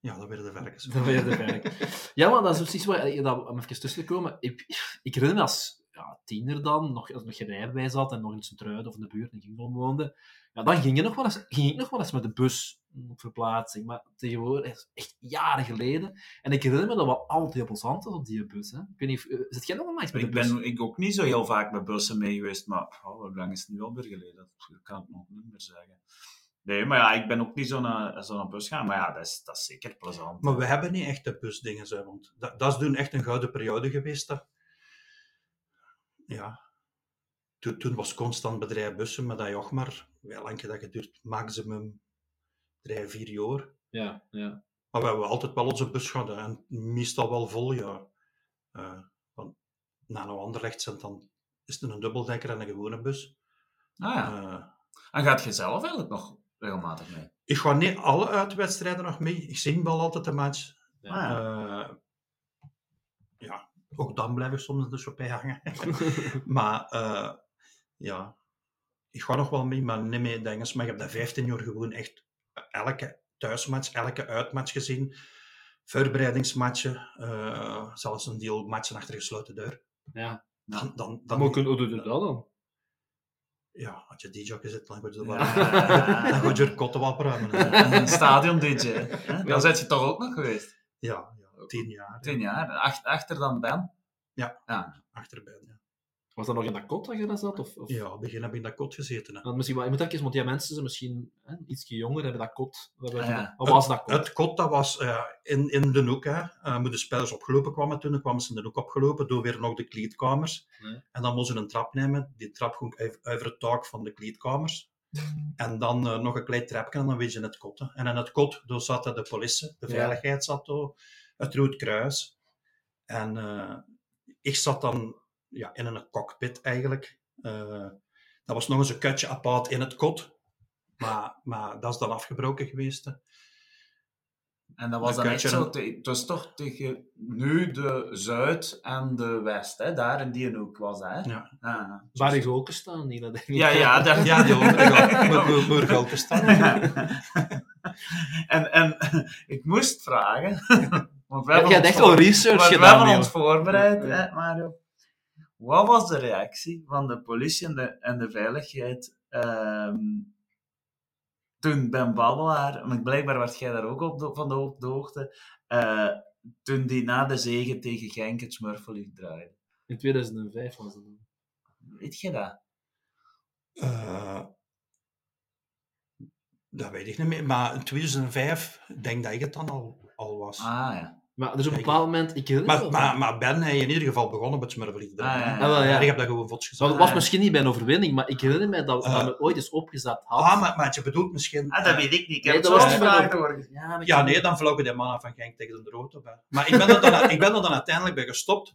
C: Ja, dat werden de verkens.
A: Dat werden de verkens. ja, maar dat is precies wat, dat, om even tussen te komen. Ik, ik herinner me als, ja, tiener dan, nog, als ik nog geen rijbewijs had en nog in Sint-Truiden of in de buurt in woonde, ja, dan ging, je nog wel eens, ging ik nog wel eens met de bus op verplaatsing. Maar tegenwoordig is echt jaren geleden. En ik herinner me dat we altijd plezant was op die bus. Hè. Ik weet niet, uh, zit jij nog wel met de
B: ik
A: bus?
B: ben ik ook niet zo heel vaak met bussen mee geweest, maar oh, hoe lang is het nu alweer geleden? Dat kan ik nog niet meer zeggen. Nee, maar ja, ik ben ook niet zo'n zo'n bus gaan. Maar ja, dat is, dat is zeker plezant.
C: Maar we hebben niet echt de busdingen, zo, want dat, dat is toen echt een gouden periode geweest. Dat, ja, toen, toen was constant bedrijf bussen, maar dat joch maar, wel lang dat geduurd, maximum drie, vier jaar.
A: Ja, ja.
C: Maar we hebben altijd wel onze bus gehad, en meestal wel vol, ja. Uh, want na een Anderlecht zijn dan, is het een dubbeldekker en een gewone bus.
B: Ah ja. Uh, en gaat je zelf eigenlijk nog regelmatig mee?
C: Ik ga niet alle uitwedstrijden nog mee. Ik zie wel altijd de match.
B: Ja. Uh,
C: ja, ook dan blijf ik soms in de chopin hangen. maar uh, ja, ik ga nog wel mee, maar niet mee Engels. Maar ik heb dat 15 jaar gewoon echt elke thuismatch, elke uitmatch gezien. Voorbereidingsmatchen, uh, zelfs een deel matchen achter gesloten deur.
A: Ja.
C: Dan, dan, dan,
A: maar hoe doe je dat dan?
C: Ja, als je DJ zit, dan ga je, ja. dan ga je er kotten opruimen.
B: Een stadion DJ. Dan zit je toch ook nog geweest?
C: Ja tien jaar.
B: Tien jaar. Ach, achter dan Ben?
C: Ja,
B: ja.
C: achter Ben, ja.
A: Was dat nog in dat kot dat je dat zat? Of, of?
C: Ja, begin heb ik in dat kot gezeten. Hè.
A: Want misschien, wel, je moet even, want die mensen zijn misschien hè, iets jonger, hebben dat kot. Ja. Wat was dat kot?
C: Het, het kot dat was uh, in, in de hoek. Hè. Uh, de spelers opgelopen kwamen toen, dan kwamen ze in de hoek opgelopen, door weer nog de kleedkamers.
A: Nee.
C: En dan moesten ze een trap nemen. Die trap ging over het tak van de kleedkamers. En dan uh, nog een klein trapje en dan weet je in het kot. Hè. En in het kot daar zaten de politie, de veiligheid zat daar, het Rood Kruis. En ik zat dan ja, in een cockpit eigenlijk. Uh, dat was nog eens een kutje apart in het kot. Maar, maar dat is dan afgebroken geweest. Hè.
B: En dat was dan echt zo, het was toch tegen nu de Zuid en de West, hè? daar in die hoek was dat. Hè?
C: Ja.
B: Ah,
A: Waar ik ook staan, niet dat
B: Ja, ja, daar...
C: ja, die overige ook staan.
B: en, en ik moest vragen, want we
A: ja,
B: hebben,
A: echt wel research
B: gedaan, we hebben ons voorbereid, hè, Mario. Wat was de reactie van de politie en de, en de veiligheid um, toen Ben Babbelaar, want blijkbaar werd jij daar ook op de, van de, op de hoogte, uh, toen die na de zege tegen Genk het Smurfelief draaide?
A: In 2005 was dat.
B: Weet je dat?
C: Uh, dat weet ik niet meer, maar in 2005 denk dat ik het dan al, al was.
B: Ah ja.
A: Maar dus op een bepaald moment... Ik
C: maar, maar, maar Ben hij in ieder geval begonnen met Smurfelief.
B: Ah, ja, ja.
A: Ah, wel, ja.
C: Ik heb dat gewoon vots gezegd.
A: Maar het was misschien niet bij een overwinning, maar ik herinner me dat, uh, dat we ooit eens opgezet had.
C: Ah, maar, maar je bedoelt misschien...
B: Ah, dat weet ik niet. Ik heb dat
A: was
B: niet door.
A: Ja,
C: ja nee, dan vlogen die mannen van Genk tegen de rood op. Maar ik ben, er dan, ik ben er dan uiteindelijk bij gestopt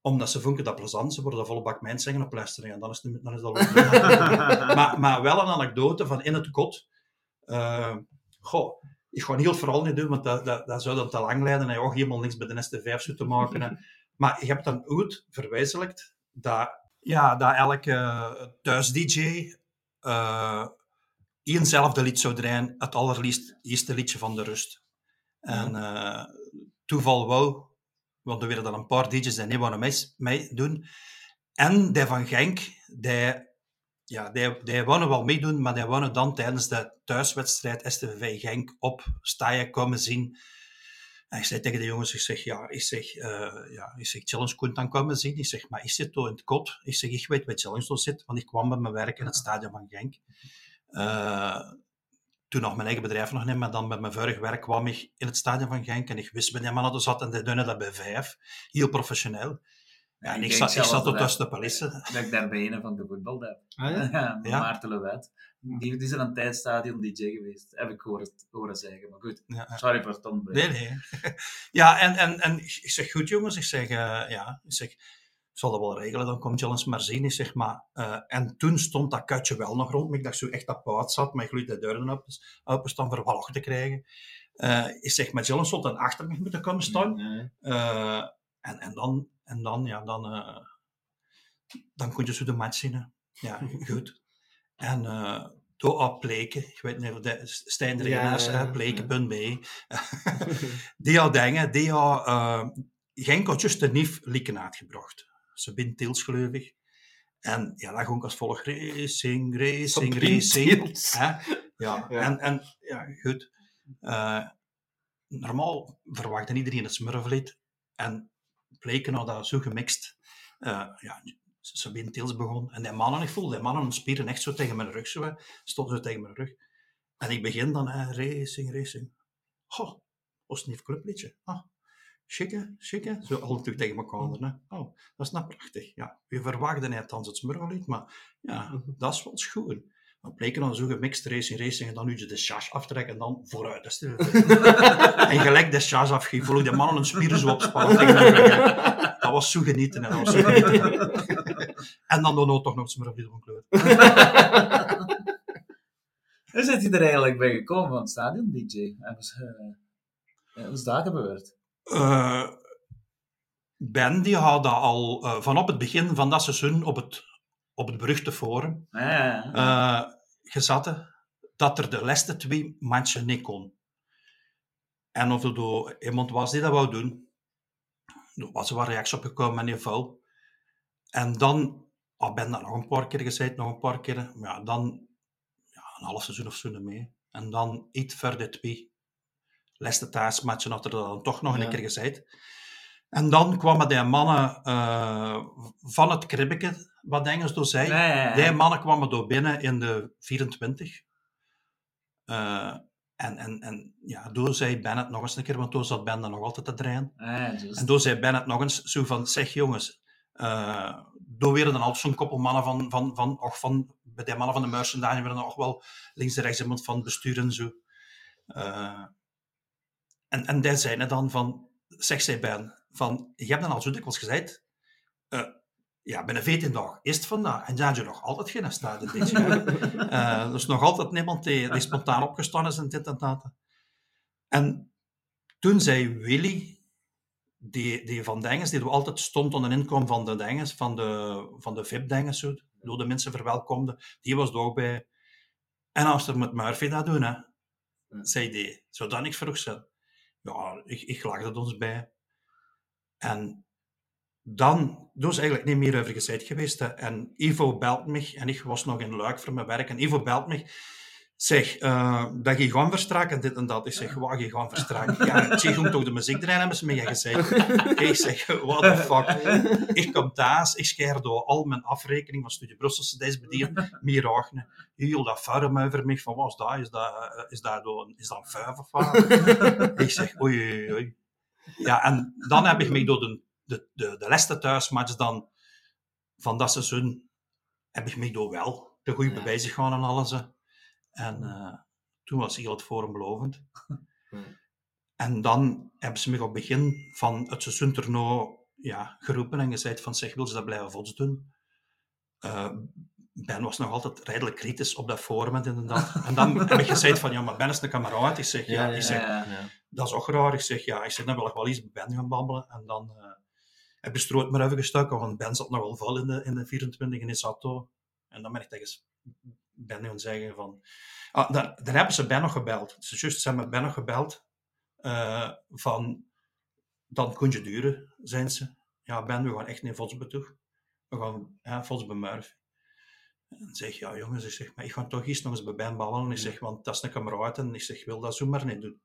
C: omdat ze vonden dat plezant, ze worden volle bak mensen zeggen op luisteren. En dan is, het, dan is dat maar, maar wel een anekdote van in het kot. Uh, goh, ik ga het vooral niet doen, want dat, dat, dat zou dan te lang leiden en ook helemaal niks bij de ST5 te maken. Hè. Maar je hebt dan goed verwijzelijkt dat, ja, dat elke thuis-dj uh, eenzelfde lied zou draaien, het allerliefst eerste liedje van de rust. En uh, toeval wou, want er werden dan een paar DJ's die niet mee, mee doen. En die van Genk, die ja, die, die wel meedoen, maar die wouden dan tijdens de thuiswedstrijd STVV Genk op Staaien komen zien. En ik zei tegen de jongens, ik zeg, ja, ik zeg, uh, ja, ik zeg, Challenge kon dan komen zien. Ik zeg, maar is zit toch in het kot? Ik zeg, ik weet waar Challenge zit, want ik kwam bij mijn werk in het stadion van Genk. Uh, toen nog mijn eigen bedrijf nog niet, maar dan met mijn vorige werk kwam ik in het stadion van Genk en ik wist bij die mannen er zat en die doen dat bij vijf. Heel professioneel. Ja, en ik, zat, ik zat er tussen de polissen.
B: Dat ik daar bij een van de voetbal heb.
A: Ah, ja?
B: ja, Maarten Lewet. Die, die is in een tijdstadion DJ geweest, heb ik horen, horen zeggen. Maar goed,
C: ja.
B: sorry voor het ontbreken.
C: Nee, nee. Ja, en, en, en ik zeg, goed jongens, ik zeg, uh, ja, ik zeg, zal dat wel regelen, dan komt Jellens maar zien. Ik zeg, maar, uh, en toen stond dat kutje wel nog rond. Ik dacht zo echt dat paard zat, maar ik gloeide de deuren op, dus open staan voor walg te krijgen. Uh, ik zeg, maar Jellens stond dan achter me moeten komen staan.
A: Nee.
C: En, en dan, en dan, ja, dan, uh, dan kon je zo de match zien. Hè. Ja, goed. En uh, door op Pleken, ik weet niet of de Stijn Regenaars, ja, ja, ja. pleken.be, die had dingen, die had uh, Genk had juist de nieuw lieken uitgebracht. Sabine Tils, geloof ik. En ja, dat ging als volgt. Racing, racing, racing. Ja, En, en ja, goed. Uh, normaal verwachtte iedereen het smurflied. En bleken nou dat zo gemixt. Uh, ja, Sabine Tils begon. En die mannen, ik voelde die mannen spieren echt zo tegen mijn rug. Zo, zo tegen mijn rug. En ik begin dan, hè, racing, racing. Het niet clubliedje? Ah, Schikke, schikke. Zo al natuurlijk tegen elkaar. Hè. Oh, dat is nou prachtig. Ja, we verwachten net het smurflied, maar ja, mhm. dat is wel schoon. Dan bleken dan zo gemixt racing, racing en dan nu je de chas aftrekken en dan vooruit. Dat is en gelijk de chas afgeven, voel ik de mannen een spieren zo opspannen. Dat was zo genieten. Dat was zo genieten. en dan nog toch nog smurflied van kleur.
B: Hoe zit je er eigenlijk bij gekomen van het stadion, DJ? En was, uh, was dat gebeurd?
C: Uh, ben die had dat al uh, vanop het begin van dat seizoen op het, op het beruchte forum uh, gezet dat er de laatste twee matchen niet kon. En of er iemand was die dat wou doen, er was er wel reactie op gekomen in ieder En dan oh, ben dat nog een paar keer gezegd, nog een paar keer. Ja, dan ja, een half seizoen of zo mee. En dan iets verder twee laatste thuismatchen had er dan toch nog een keer gezegd. En dan kwamen die mannen uh, van het kribbeke, wat Engels door zei. Die mannen kwamen door binnen in de 24. Uh, eh, en, en, en ja, toen zei Bennett nog eens een keer, want toen zat Ben nog altijd te draaien. en toen zei Bennett nog eens zo van, zeg jongens, uh, door weer dan altijd zo'n koppel mannen van, van, van, och, van, bij die mannen van de merchandise werden nog wel links en rechts iemand van bestuur en zo. Uh, en, en daar zijn het dan van, zegt zij Ben, van, je hebt dan al zo dikwijls gezegd, uh, ja, binnen 14 dagen is het vandaag. En dan je nog altijd geen stadion dit jaar. uh, er is nog altijd niemand die, die spontaan opgestaan is en dit en dat. En toen zei Willy, die, die van Dengens, die altijd stond onder inkom van de Dengens, van de, van de VIP-Dengens, door de mensen verwelkomde, die was er ook bij. En als er met Murphy dat doen, hè, zei die, zou dat niks vroeg zijn? ja, ik, ik lag er ons bij. En dan, toen is eigenlijk niet meer over gezegd geweest. Hè. En Ivo belt me, en ik was nog in Luik voor mijn werk, en Ivo belt me Zeg, uh, dat je gaan verstraken, dit en dat. Ik zeg, wat je? Ja, ik zeg, toch de muziek erin hebben ze me gezegd. Ik zeg, what the fuck. Ik kom thuis, ik scheer door al mijn afrekening van Studie Brusselse deze bedienen, meer achten. Heel dat vuil over mij, van wat is dat? Is dat, eh, is dat, is dat een vijf of wat? Ik zeg, oei, oei. Ja, en dan heb ik me door de, de, de, de laatste thuismatch dan van dat seizoen, heb ik me door wel de goede ja. bewijzen gaan en alles. En uh, toen was heel het forum belovend. En dan hebben ze me op het begin van het seizoentoernooi ja, geroepen en gezegd van zeg, wil ze dat blijven vods doen? Uh, ben was nog altijd redelijk kritisch op dat forum inderdaad. En dan heb ik gezegd van, ja, maar Ben is een kameraad. Ik zeg, ja, ja, ik zeg, ja, dat is ook raar. Ik zeg, ja, ik zeg, dan wil ik wel eens met Ben gaan babbelen. En dan uh, heb je stroot maar even gestoken, want Ben zat nog wel vol in de, in de 24 in Isato. En dan ben ik tegen Ben gaan zeggen van... Ah, dan, dan hebben ze Ben nog gebeld. Ze juist zijn met Ben nog gebeld. Uh, van, dan kun je duren, zijn ze. Ja, Ben, we gaan echt niet Votsbe toe. We gaan Murphy. En zeg, ja jongens, ik zeg, maar ik ga toch eens nog eens bij Ben ballen. Ik zeg, want dat is een kameraad en ik zeg, wil dat zo maar niet doen.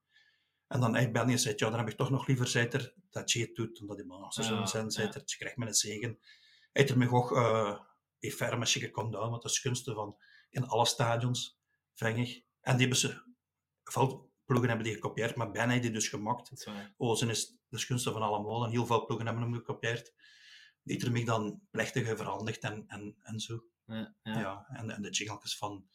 C: En dan heeft Ben gezegd, ja, dan heb ik toch nog liever zeker dat je het doet, omdat die man als zo zijn, zeker, je krijgt me een zegen. Hij heeft er me ook uh, in ferme chique condoom, want dat is gunsten van in alle stadions, vang ik. En die hebben ze, veel ploegen hebben die gekopieerd, maar Ben heeft die dus gemaakt. Ozen is de gunsten van allemaal en heel veel ploegen hebben hem gekopieerd. Die heeft er mij dan plechtig veranderd en, en, en zo. Ja, ja. en, en de jingletjes van,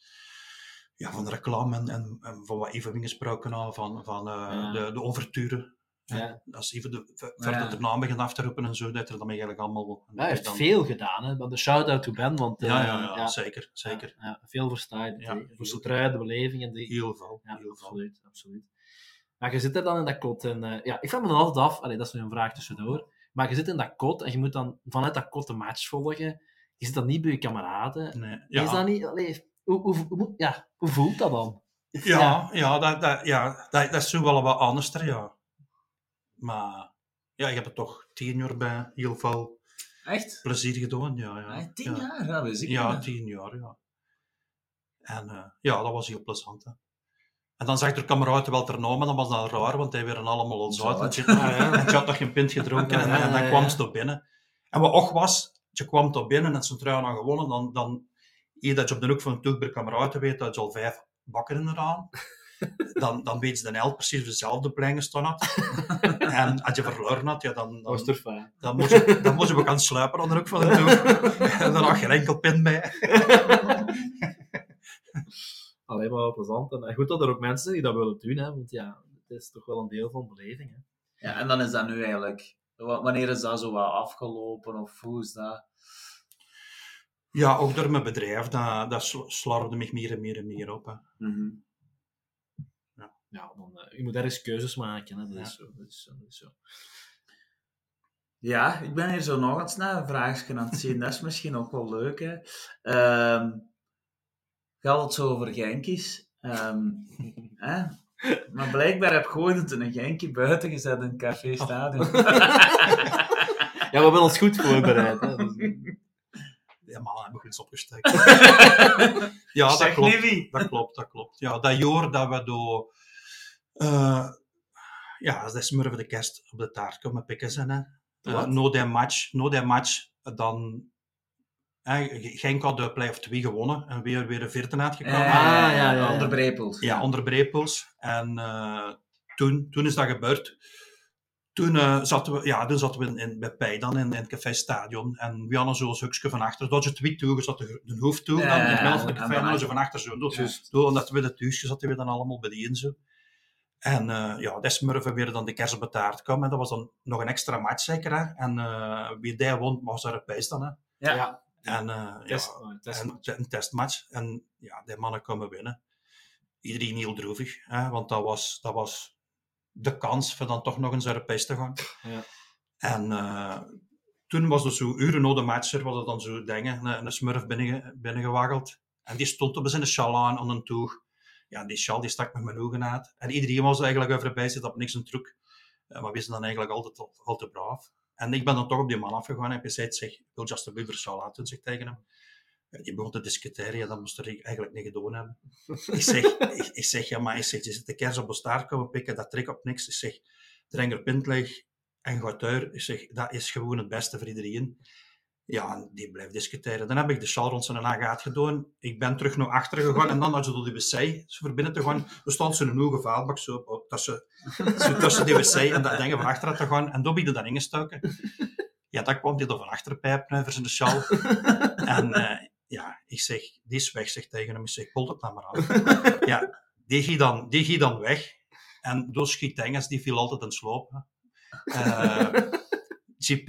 C: ja, van de reclame en, en, en van wat even gesproken al, van, van uh, de, de overturen. Ja. Als even de, verder ja. de naam begint af te roepen en zo, dat er dan eigenlijk allemaal...
A: Ja, hij heeft dan... veel gedaan, hè. de shout-out to Ben, want...
C: ja, ja, ja, ja, zeker, zeker.
A: Ja, veel verstaan, ja, voor de trui, de beleving. Die...
C: Heel veel,
A: ja, heel absoluut, veel. absoluut. Maar je zit er dan in dat kot en... Uh, ja, ik vraag me dan altijd af, allee, dat is nu een vraag tussendoor, maar je zit in dat kot en je moet dan vanuit dat kot de match volgen je zit dan niet bij je kameraden. Nee. Ja. Is dat niet... Allee, hoe, hoe, hoe, ja, hoe voelt dat dan?
C: Ja, ja. ja, dat, dat, ja dat, dat is zo wel wat anders, ja. Maar ja, je hebt er toch tien uur bij, heel veel.
B: Echt?
C: Plezier gedaan, ja. ja.
B: Ah, tien
C: ja.
B: jaar, ja, we
C: Ja, tien jaar, ja. En uh, ja, dat was heel plezant. Hè. En dan zag de kameraden wel ter maar dan was dat raar, want die werden allemaal al zout. En je had nog geen pint gedronken en, en dan kwam ze toch binnen. En wat ook was, je kwam toch binnen en Centraal aan gewonnen, dan, dan eer dat je op de hoek van de bij kameraden weet dat je al vijf bakken in eraan. Dan, dan weet ze de elk precies dezelfde plein gestaan had. en als je verloren had, ja, dan, dan, dan, moest je, dan moest je ook gaan sluipen aan de hoek van de toeg. en dan had je geen enkel pin bij.
A: Alleen maar plezant. En goed dat er ook mensen zijn die dat willen doen, hè, want ja, het is toch wel een deel van beleving. Hè.
B: Ja, en dan is dat nu eigenlijk... Wanneer is dat zo wat afgelopen, of hoe is dat?
C: Ja, ook door mijn bedrijf, dat, dat slorfde me meer en meer en meer op. Hè. Mm -hmm.
A: ja. ja, dan, uh, je moet ergens keuzes maken, hè. Dat, ja. is zo, dat, is, dat is zo.
B: Ja, ik ben hier zo nog eens naar een vraagje aan het zien. Dat is misschien ook wel leuk, hè. Um, gaat het zo over Genkies. Um, hè? Maar blijkbaar heb je het een Genkie buiten gezet in het Café Stadion. Oh.
A: ja, we hebben ons goed voorbereid. Hè?
C: Ja, man, hebben we eens opgesteken. ja, dat klopt. Dat klopt, dat klopt. Ja, dat jaar dat we door... Uh, ja, als de smurfen de kerst op de taart komen pikken zijn, hè. Uh, no die match, no die match, dan Genk had de play of 2 gewonnen en weer, weer een vierde uitgekomen.
B: Ah, ja, ja, ja. Onder Brepels.
C: Ja, onder Brepels. En uh, toen, toen is dat gebeurd. Toen, uh, zaten we, ja, toen zaten we in, in, bij Pijdan in, in het Café Stadion. En we hadden zo'n hukje van achter. Dat je twee toe, zat de, de hoofd toe. Ja, en in het midden van het café hadden ze van achter zo. Dus, door, omdat we het huisje zaten we dan allemaal bij die en zo. En uh, ja, desmurven weer dan de kerst op de taart kwam. En dat was dan nog een extra match zeker. Hè? En uh, wie die won, was Europees dan. Hè?
B: Ja. ja.
C: En, uh, Test, ja, een, testmatch. En, een testmatch. En ja, die mannen komen winnen. Iedereen heel droevig, hè, want dat was, dat was de kans voor dan toch nog eens Europees te gaan. Ja. En uh, toen was er zo uren na de match, was er dan zo dingen, een, een smurf binnen, binnengewaggeld. En die stond op zijn sjal aan, aan een toeg. Ja, die sjal die stak met mijn ogen uit. En iedereen was eigenlijk over bij zit op niks een truc. Uh, maar we zijn dan eigenlijk altijd, altijd, altijd braaf. En ik ben dan toch op die man afgegaan en heb gezegd, zeg, wil just a zou laten, zeg tegen hem. Je begon te ja, dat moest er eigenlijk niet gedaan hebben. ik, zeg, ik, zeg, ja, maar ik zeg, je zit de kers op de staart komen pikken, dat trek op niks. Ik zeg, drenger pintleg en gaat. Ik zeg, dat is gewoon het beste voor iedereen. Ja, die blijft discussiëren. Dan heb ik de sjaal rond zijn nagaat gedaan. Ik ben terug naar achter gegaan en dan had ze door de wc voor binnen te gaan. Er stond zo'n hoge vuilbak zo, tussen, zo tussen de wc en dat dingen van achter te gaan. En toen ben dan ingestoken. Ja, dat kwam die er van achter pijpen voor zijn sjaal. En uh, ja, ik zeg, die is weg, zeg tegen hem. Ik zeg, pol het nou maar af. Ja, die ging dan, die ging dan weg. En door schiet Engels, die viel altijd in sloop. Uh, GP,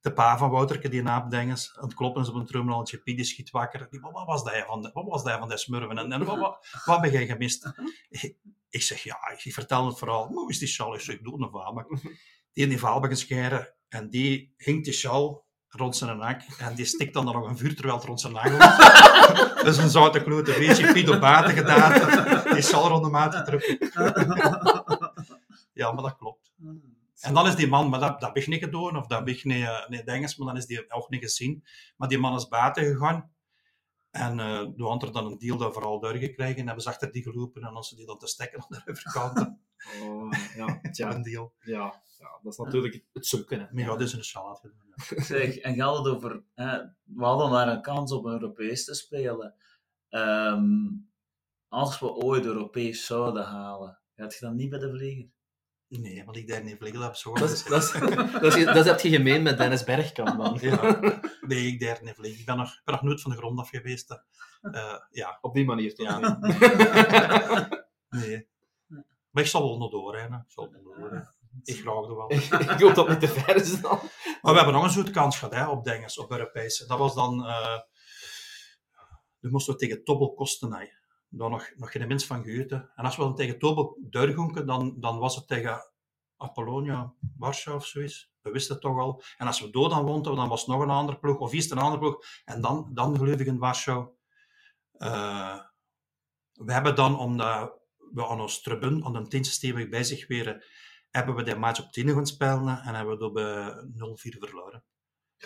C: de pa van Wouterke, die naapdengers, aan het kloppen is op een trummelantje, Piet die schiet wakker. Die, wat, was dat van de, wat was dat van de smurven? En, en wat, wat, wat ben jij gemist? Ik, ik zeg, ja, ik vertel het verhaal. Hoe is die sjaal? Ik zeg, doe een vaalbak. Die in die vaalbak scheren en die hinkt die sjaal rond zijn nek en die stikt dan nog een vuur terwijl het rond zijn nagel is. dus een zoute klote beetje Piet op buiten gedaan. Die sjaal rond de maat gedrukt. ja, maar dat klopt. En dan is die man, maar dat, dat heb ik niet gedaan, of dat heb ik niet, uh, niet maar dan is die ook niet gezien. Maar die man is buiten gegaan. En uh, toen had er dan een deal dat vooral doorgekregen en hebben ze achter die gelopen en als ze die dan te stekken aan de overkant.
A: Oh, ja, tja.
C: een deal.
A: Ja, ja, dat is natuurlijk het zoeken. Hè.
C: Maar ja, dus een sjaal gedaan.
B: Zeg, en gaat het over, hè, we hadden daar een kans om Europees te spelen. Um, als we ooit Europees zouden halen, gaat je dan niet bij de vlieger?
C: Nee, want ik daar niet vliegen heb. Zo
A: dat, is, dat, is, dat, is, dat heb je gemeen met Dennis Bergkamp, man.
C: Ja. Nee, ik daar niet vliegen. Ik ben nog, ben nog nooit van de grond af geweest. Uh, ja.
A: Op die manier toch?
C: Ja. nee. Maar ik zal wel nog doorrijden. Ik zal wel doorrijden. Ik graag er wel.
A: ik hoop dat niet te ver is dan.
C: Maar we hebben nog een soort kans gehad hè, op Dinges, op Europese. Dat was dan... Uh, we moesten we tegen Tobbel Kostenij dan nog, nog geen mens van gehuurd. En als we dan tegen Tobel Durgonken, dan, dan was het tegen Apollonia, Warschau of zoiets. We wisten het toch al. En als we door dan woonden, dan was het nog een andere ploeg, of is een andere ploeg. En dan, dan geloof ik in Warschau. Uh, we hebben dan, omdat we aan ons tribun, aan een tiensysteem bij zich weer, hebben we die match op 10 gaan spelen en hebben we door bij 0-4 verloren.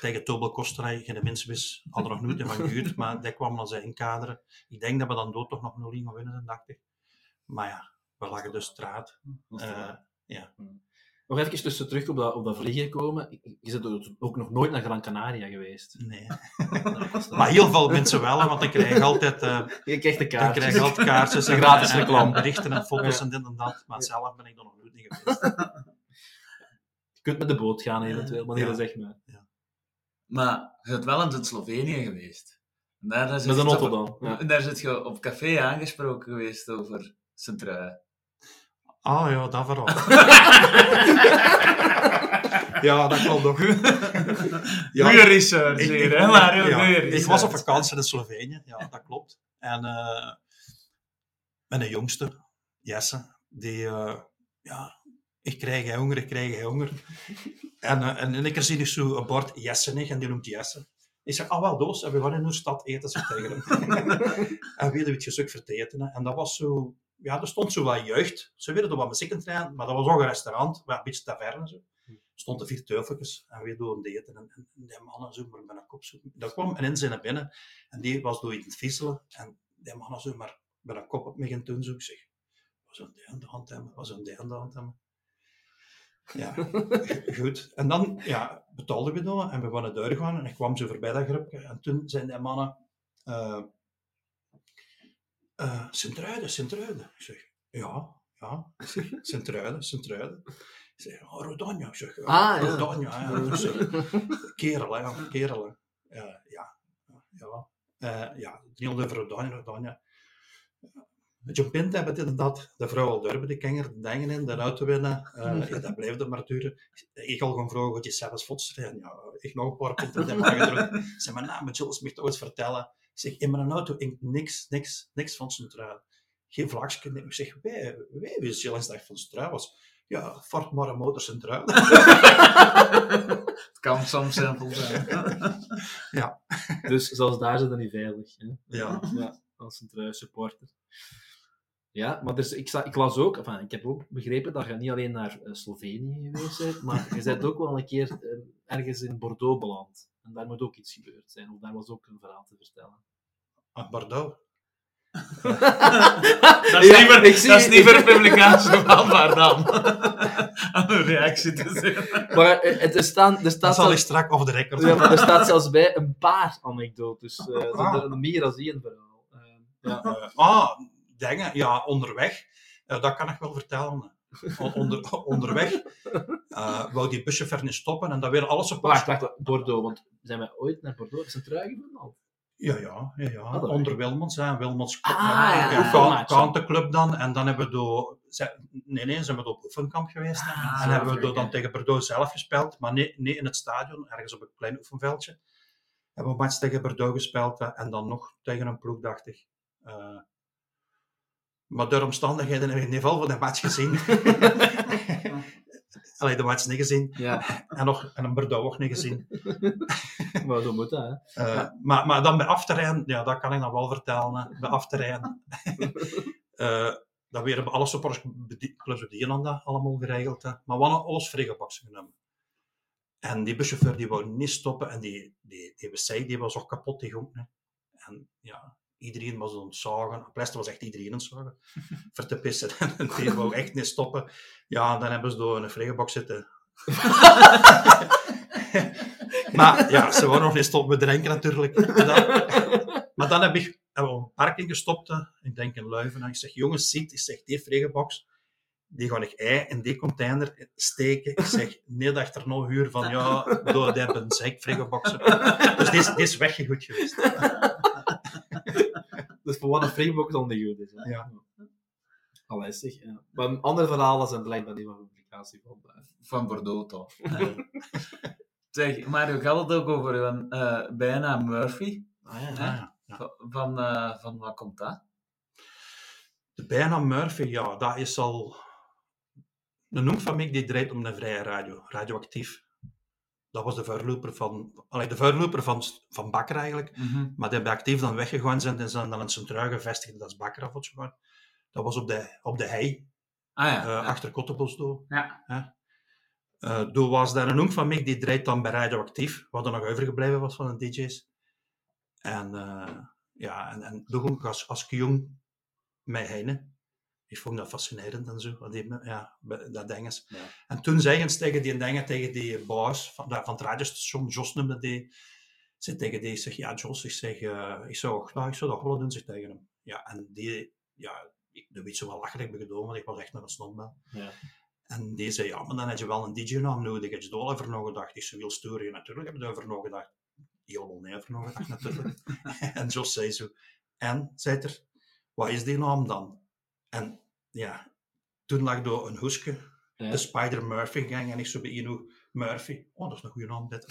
C: Tegen Tobel Kostra, geen mens wist, hadden nog nooit van gehuurd, maar die kwam dan zijn inkaderen. Ik denk dat we dan dood toch nog 0 gaan winnen, dacht ik. Maar ja, we lagen dus straat. Uh, ja.
A: Nog even tussen terug op dat, op dat vliegen komen. Je bent ook nog nooit naar Gran Canaria geweest.
C: Nee. maar heel veel mensen wel, want dan krijg je altijd... Uh,
A: je krijgt de kaartjes.
C: Dan krijg altijd kaartjes en gratis reclame. Berichten en foto's en dit en dat. Maar zelf ben ik er nog nooit niet geweest.
A: Je kunt met de boot gaan eventueel, maar ja. zeg maar.
B: Maar je bent wel in Slovenië geweest.
A: En daar met een auto dan.
B: Ja. En daar zit je op café aangesproken geweest over Centraal.
C: Ah ja, dat vooral. ja, dat klopt nog.
B: ja, goeie research ik, hier, hè? Ja,
C: ik was op vakantie in Slovenië, ja, dat klopt. En uh, mijn jongste, Jesse, die, uh, ja, ik krijg honger, ik krijg honger. en, uh, en één keer zie ik zo een bord Jesse en die noemt Jesse. Ik zeg, ah wel, doos, en we gaan in een stad eten, zeg tegen en we hadden het gesuk eten. En dat was zo ja, er stond zo wat jeugd. Ze wilden er wat muziek in trainen, maar dat was ook een restaurant, een beetje taverne. Zo. Er stonden vier teufeltjes en we doen eten. En, en, die mannen zo maar met een kop zo. Dat kwam en in zijn binnen en die was door iets visselen. En die mannen zo maar met een kop op me gaan doen. Zo. Ik zeg, zo'n die aan de hand hebben? Wat aan de hand hebben? Ja, goed. En dan ja, betaalden we dan en we waren deur gaan en ik kwam zo voorbij dat groepje. En toen zijn die mannen... Uh, uh, Sint-Truiden, Sint-Truiden. Ik zeg, ja, ja. Sint-Truiden, Sint-Truiden. Ik zeg, oh, Rodania. Ik zeg, ah, Rodania. Ja. ja. Zeg, kerel, ja, kerel. Uh, ja, ja. Uh, ja, het ging over Rodania, Rodania. John Pint hebben inderdaad de vrouw al durven, de kenger, de dingen in, de auto winnen. Uh, ja, dat blijft maar duren. Ik al gewoon vragen wat je zelfs fotst. En ja, ik nog een paar punten in de maag gedrukt. Zeg maar, nou, maar Jules moet toch eens vertellen zeg, in mijn auto ik niks, niks, niks van centraal. Geen vlagje. Ik zeg, wij, wij wisten heel dag van centraal was. Ja, Ford maar een motor centraal.
B: Het kan soms simpel zijn.
C: ja.
A: Dus zelfs daar zit dan niet veilig. Hè?
C: Ja.
A: ja. Als centraal supporter. Ja, maar dus, ik, ik las ook, enfin, ik heb ook begrepen dat je niet alleen naar uh, Slovenië geweest bent, maar je bent ook wel een keer uh, ergens in Bordeaux beland. En daar moet ook iets gebeurd zijn, of daar was ook een verhaal te vertellen.
C: Ah, Bordeaux?
B: dat is ja, niet zie, dat is niet meer publicatie maar dan. Aan een reactie te zien.
A: Maar eh, het, er, staan, er staat
C: dat zal zelfs, strak over de record.
A: Ja, maar er staat zelfs bij een paar anekdotes. Uh, ah. Meer dan één verhaal. Uh,
C: ja. Uh, ah, dingen, ja, onderweg. dat kan ik wel vertellen onder, onderweg uh, wou die buschauffeur niet stoppen en dat weer alles op
A: Wacht, wacht, Bordeaux, want zijn wij ooit naar Bordeaux? Is het trui al?
C: Ja, ja, ja, ja. Ah, onder Wilmots, hè. Wilmots
A: ah, ja, ja,
C: dan. En dan hebben we door... Nee, nee, zijn we op oefenkamp geweest. Ah, en hebben we dan tegen Bordeaux zelf gespeeld, maar niet, niet in het stadion, ergens op een klein oefenveldje. Hebben we match tegen Bordeaux gespeeld en dan nog tegen een ploeg, dacht ik. Uh, maar door omstandigheden heb ik in ieder geval van de match gezien. Alleen de match niet gezien.
A: Ja.
C: En, nog, en een Bordeaux ook niet gezien.
A: maar dat moet dat, hè.
C: Uh, maar, maar dan bij afterrein, ja, dat kan ik nog wel vertellen. Hè. Bij afterrein. uh, dat weer alle supportersclubs die dat allemaal geregeld. Hè. Maar we hadden alles genomen. En die buschauffeur die wou niet stoppen en die, die, die, die, die was ook kapot, die groep. En ja, Iedereen was het zagen. Pleister was echt iedereen aan het zagen. Voor te pissen. En die wou echt niet stoppen. Ja, dan hebben ze door in een vriegenbak zitten. maar ja, ze waren nog niet stoppen met drinken natuurlijk. maar dan heb ik een parking gestopt. Ik denk in Leuven. En ik zeg, jongens, ziet, ik zeg, die vriegenbox, die ga ik ei in die container steken. Ik zeg, nee, dat er nog uur van, ja, door die hebben een zeik Dus die is, die is weggegoed geweest.
A: Dus voor wat een framework dan de goed is. Hè?
C: Ja.
A: Allee, ja. Maar andere verhalen zijn blijkbaar die van publicatie van, uh,
B: van Bordeaux toch. zeg, maar je gaat het ook over een uh, bijna Murphy.
A: Ah, ja, ja,
B: ja. Van, uh, van wat komt dat?
C: De bijna Murphy, ja, dat is al een noem van mij die draait om een vrije radio, radioactief dat was de voorloper van, allee, de voorloper van, van Bakker eigenlijk.
B: Mm
C: Maar die bij actief dan weggegaan zijn en zijn dan in Centraal gevestigd. Dat is Bakker af Dat was op de, op de hei.
B: Ah, ja,
C: uh, Achter Kottebos door.
B: Ja.
C: Uh, toen was daar een oom van mij, die draait dan bij Radioactief, wat er nog overgebleven was van de DJ's. En uh, ja, en, en toen als, als jong met Heine. Ik vond dat fascinerend en zo, die, ja, dat dinges. Ja. En toen zei ze tegen die dingen, tegen die baas van, van het radiostation, Jos noemde die, zei tegen die, zeg, ja Jos, ik zeg, uh, ik zou, nou, ik zou dat willen doen, zeg tegen hem. Ja, en die, ja, ik weet zo wel lacherig gedaan, want ik was echt naar een snotbel. Ja. En die zei, ja, maar dan heb je wel een DJ-naam nodig. Heb je daar over nagedacht? Ik zei, wil sturen? Natuurlijk heb je over nagedacht. Heel nee over nagedacht, natuurlijk. en Jos zei zo, en, zei er, wat is die naam dan? En ja, toen lag door een hoeske, de Spider Murphy gang, en ik zo bij Ino Murphy. Oh, dat is een goede naam, dit.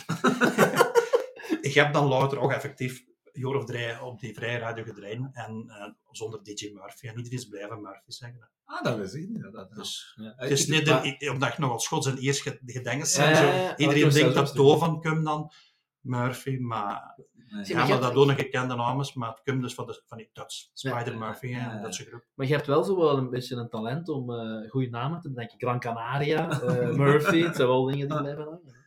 C: ik heb dan later ook effectief jaar of drie op die vrije radio gedraaid en uh, zonder DJ Murphy. En iedereen is blijven Murphy zeggen.
B: Ah, dat is het. Dat,
C: dus, ja. Het is niet, de, omdat je nog als Schots en eerst gedenken zijn. Ja, iedereen denkt dat Tovan van komt dan Murphy, maar ja, maar, dat doen een gekende naam is, maar het komt dus van, de, van die Dutch, Spider Murphy en dat soort groep.
A: Maar je hebt wel zo wel een beetje een talent om uh, goede namen te bedenken. Gran Canaria, uh, Murphy, het zijn wel dingen die blijven hangen.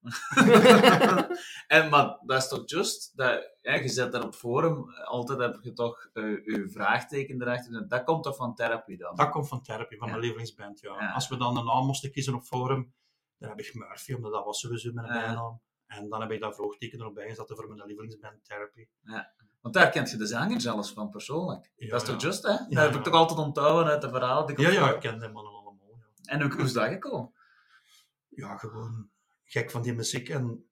B: en maar dat is toch just, dat, ja, je zet daar op forum, altijd heb je toch uh, je vraagteken erachter. Dat komt toch van therapie dan?
C: Dat komt van therapie, van mijn lievelingsband, ja. Als we dan een naam moesten kiezen op forum, dan heb ik Murphy, omdat dat was sowieso mijn bijnaam. En dan heb ik daar vroegteken erbij gezet voor mijn lievelingsband Therapy.
B: Ja. Want daar kent je de zanger zelfs van persoonlijk. dat is toch just, hè? Dat heb ik toch altijd onthouden uit de verhaal.
C: ja, ja, ik ken die mannen allemaal. Ja.
B: En hoe is dat gekomen?
C: Ja, gewoon gek van die muziek. En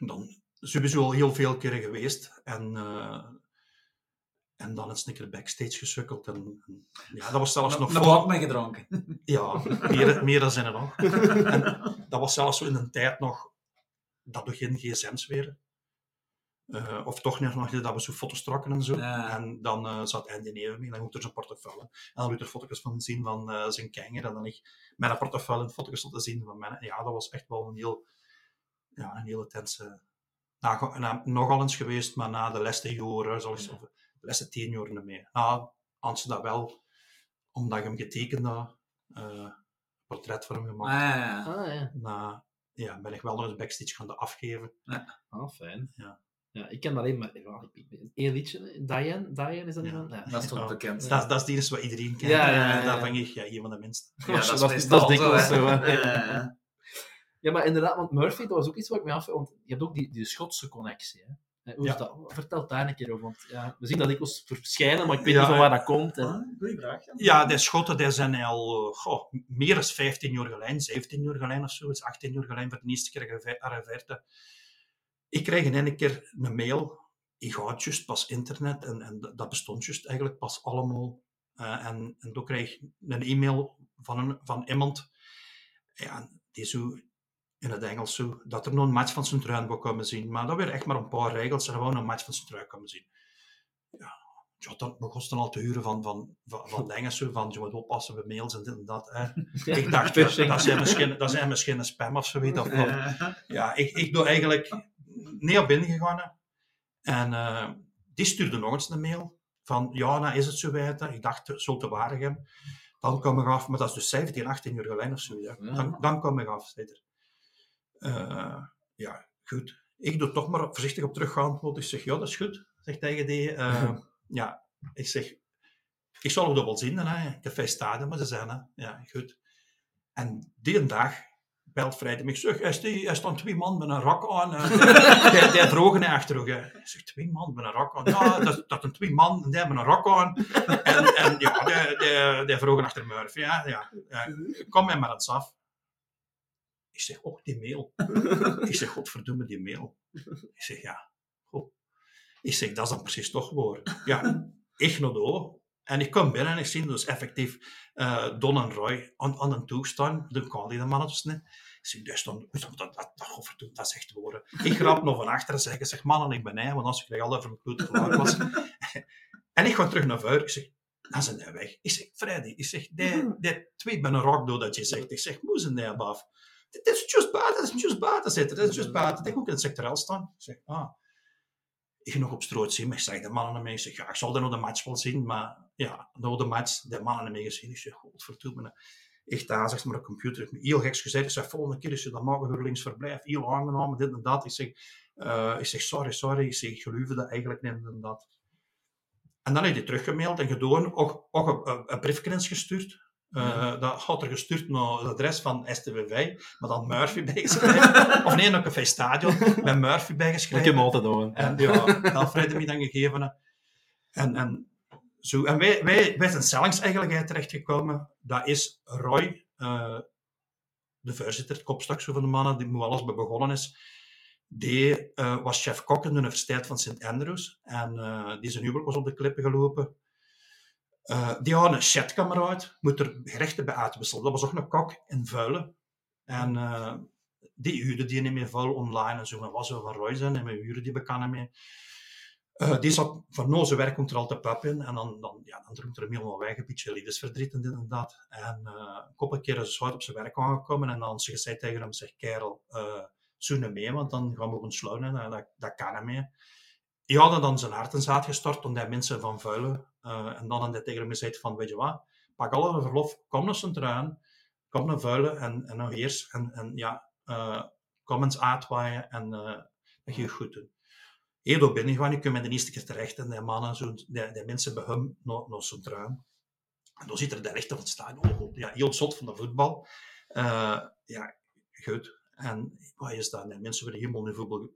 C: dan sowieso al heel veel keren geweest. En, uh, en dan eens een keer backstage gesukkeld. En, en, ja, dat was zelfs nog...
B: Een voor... mee gedronken.
C: Ja, meer, meer dan zijn er nog. En dat was zelfs zo in een tijd nog dat we geen gsm's weer. Uh, of toch nog dat we zo foto's trokken en zo. En dan uh, zat Andy neven me, dan moet er zijn portefeuille. En dan moet er foto's van zien van uh, zijn kanger. En dan ik mijn portefeuille en foto's te zien van mij. Ja, dat was echt wel een heel, ja, een hele tense... Nou, nogal eens geweest, maar na de laatste jaren, zoals, ja. of de laatste tien jaar niet meer. Nou, als ze dat wel, omdat ik hem getekend had, portret voor hem gemaakt.
B: Ah, ja.
A: Ah, ja.
C: Na, ja, ben ik wel nog eens backstage gaan afgeven.
A: Ja. Ah, fijn.
C: Ja.
A: Ja, ik ken alleen maar één liedje. Diane, Diane is dat
B: ja.
A: iemand?
B: Ja. Dat is toch bekend.
C: Dat, dat is die is wat iedereen kent.
A: Ja, ja, ja,
C: Daar ben ik ja, een van de minste.
B: Ja, dat, is, dat, is, dat is dikwijls zo.
A: Ja, maar inderdaad, want Murphy, dat was ook iets wat ik me af... Want je hebt ook die, die Schotse connectie, hè? Hoe ja. dat? Vertel daar een keer over, want ja, we zien dat ik was verschijnen, maar ik weet ja, niet van waar dat komt. Hè.
B: Goeie vraag. Ja,
C: ja de Schotten die zijn al goh, meer dan 15 jaar geleden, 17 jaar geleden of zo, 18 jaar geleden voor de eerste keer gearriveerd. Ik kreeg in een keer een mail, ik had juist pas internet en, en dat bestond juist eigenlijk pas allemaal. Uh, en, en toen kreeg ik een e-mail van, een, van iemand ja, die zo in het Engels zo, dat er nog een match van zijn truin wou komen zien. Maar dat weer echt maar een paar regels en gewoon een match van zijn truin komen zien. Ja, ja dat begon dan al te huren van, van, van, van dingen zo, van je moet oppassen bij mails en dit en dat. Hè. Ik dacht, dat zijn, misschien, dat zijn misschien een spam of zoiets. Of, ja, ik, ik doe eigenlijk op binnen gegaan. En uh, die stuurde nog eens een mail van, ja, nou is het zo weten. Ik dacht, zou te waardig Dan kom ik af, maar dat is dus 17, 18 uur geleden of zo. Ja. Dan, dan kom ik af, zei er. Uh, ja, goed. Ik doe toch maar voorzichtig op teruggaan. Want ik zeg, ja, dat is goed. Zeg tegen die. Uh, ja, ik zeg, ik zal het wel zien. Hè. Café Stadium, maar ze zijn, hè. ja, goed. En die een dag belt Vrijdag me. Ik zeg, is die, er staan twee man met een rok aan. Uh, die, drogen achter. Ik zeg, twee man met een rok aan. Ja, dat, dat zijn twee man, die hebben een rok aan. En, en ja, die, die, die vroegen achter Murphy. Ja, ja, ja. Kom mij maar eens af. Ik zeg, oh, die mail. ik zeg, godverdomme, die mail. Ik zeg, ja, goed. Ik zeg, dat is dan precies toch waar. Ja, ik nog En ik kom binnen en ik zie dus effectief uh, Don en Roy aan, aan een toestaan. De kan die de mannen dus niet. Ik zeg, dus dan, dat, dat, dat, godverdomme, dat is echt woorden. Ik grap nog van achteren zeggen, zeg, mannen, ik ben hij, want als ik al over mijn kloot klaar was. en ik ga terug naar vuur. Ik zeg, dan zijn die weg. Ik zeg, Freddy, ik zeg, die, die twee ben een rock door dat je zegt. Ik zeg, moesten die af? Dit is just buiten, dit is just buiten zitten, dit is just buiten. Ik ook in het sectorel staan. Ik zeg, ah. Ik ga nog op stroot zien, maar ik zeg de mannen ermee. Ik zeg, ja, ik zal er nog de match wel zien, maar ja, nog de match, de mannen ermee gezien. Ik zeg, godverdomme. echt aan, zegt maar de computer heeft me heel geks gezegd. Ik zeg, volgende keer is je dat maken voor linksverblijf, heel aangenaam, dit en dat. Ik zeg, uh, ik zeg sorry, sorry. Ik zeg, ik geloof dat eigenlijk niet en dat. En dan heb je teruggemaild en gedaan, ook, ook een, een gestuurd. Uh, dat had er gestuurd naar het adres van STVV, maar dan Murphy bijgeschreven. of nee, naar Café Stadion, met Murphy bijgeschreven.
A: Ik heb altijd doen.
C: En ja, dat Freddy me dan gegeven. En, en, zo, en wij, wij, wij zijn Sellings eigenlijk terechtgekomen. Dat is Roy, uh, de voorzitter, het kopstuk van de mannen, die moet alles bij begonnen is. Die uh, was chef-kok in de Universiteit van St. Andrews. En die zijn huwelijk was op de klippen gelopen. Uh, die had een chatkameraad, moet er gerechten bij uitwisselen. Dat was ook een kok in vuilen. En uh, die huurde die niet meer vuil online en zo. Maar was zo van Roy zijn en we huurden die bekenden mee. Uh, die zat van nou, zijn werk komt er altijd pap in. En dan, dan, ja, dan droomt er hem helemaal weg, een beetje liefdesverdriet en en. En een koppel keer is hard op zijn werk aangekomen en dan ze gezegd tegen hem, zeg kerel, zoenen mee, want dan gaan we een sluiten. Dat, dat kan hem mee. Die hadden dan zijn hart en zaad gestort om die mensen van vuilen. Uh, en dan had hij tegen hem gezegd van, weet je wat, pak alle verlof, kom naar Sint-Truin, kom naar vuilen en, en nog eerst. En, en ja, uh, kom eens uitwaaien en uh, dat je goed doen. Heel door binnen gewoon, ik kom met de eerste keer terecht en die mannen, zo, die, die mensen bij hem naar, naar Sint-Truin. En dan zit er de rechter van het stadion, oh, ja, heel zot van de voetbal. ja, goed. En wat is dat? Nee, mensen willen helemaal niet voetbal,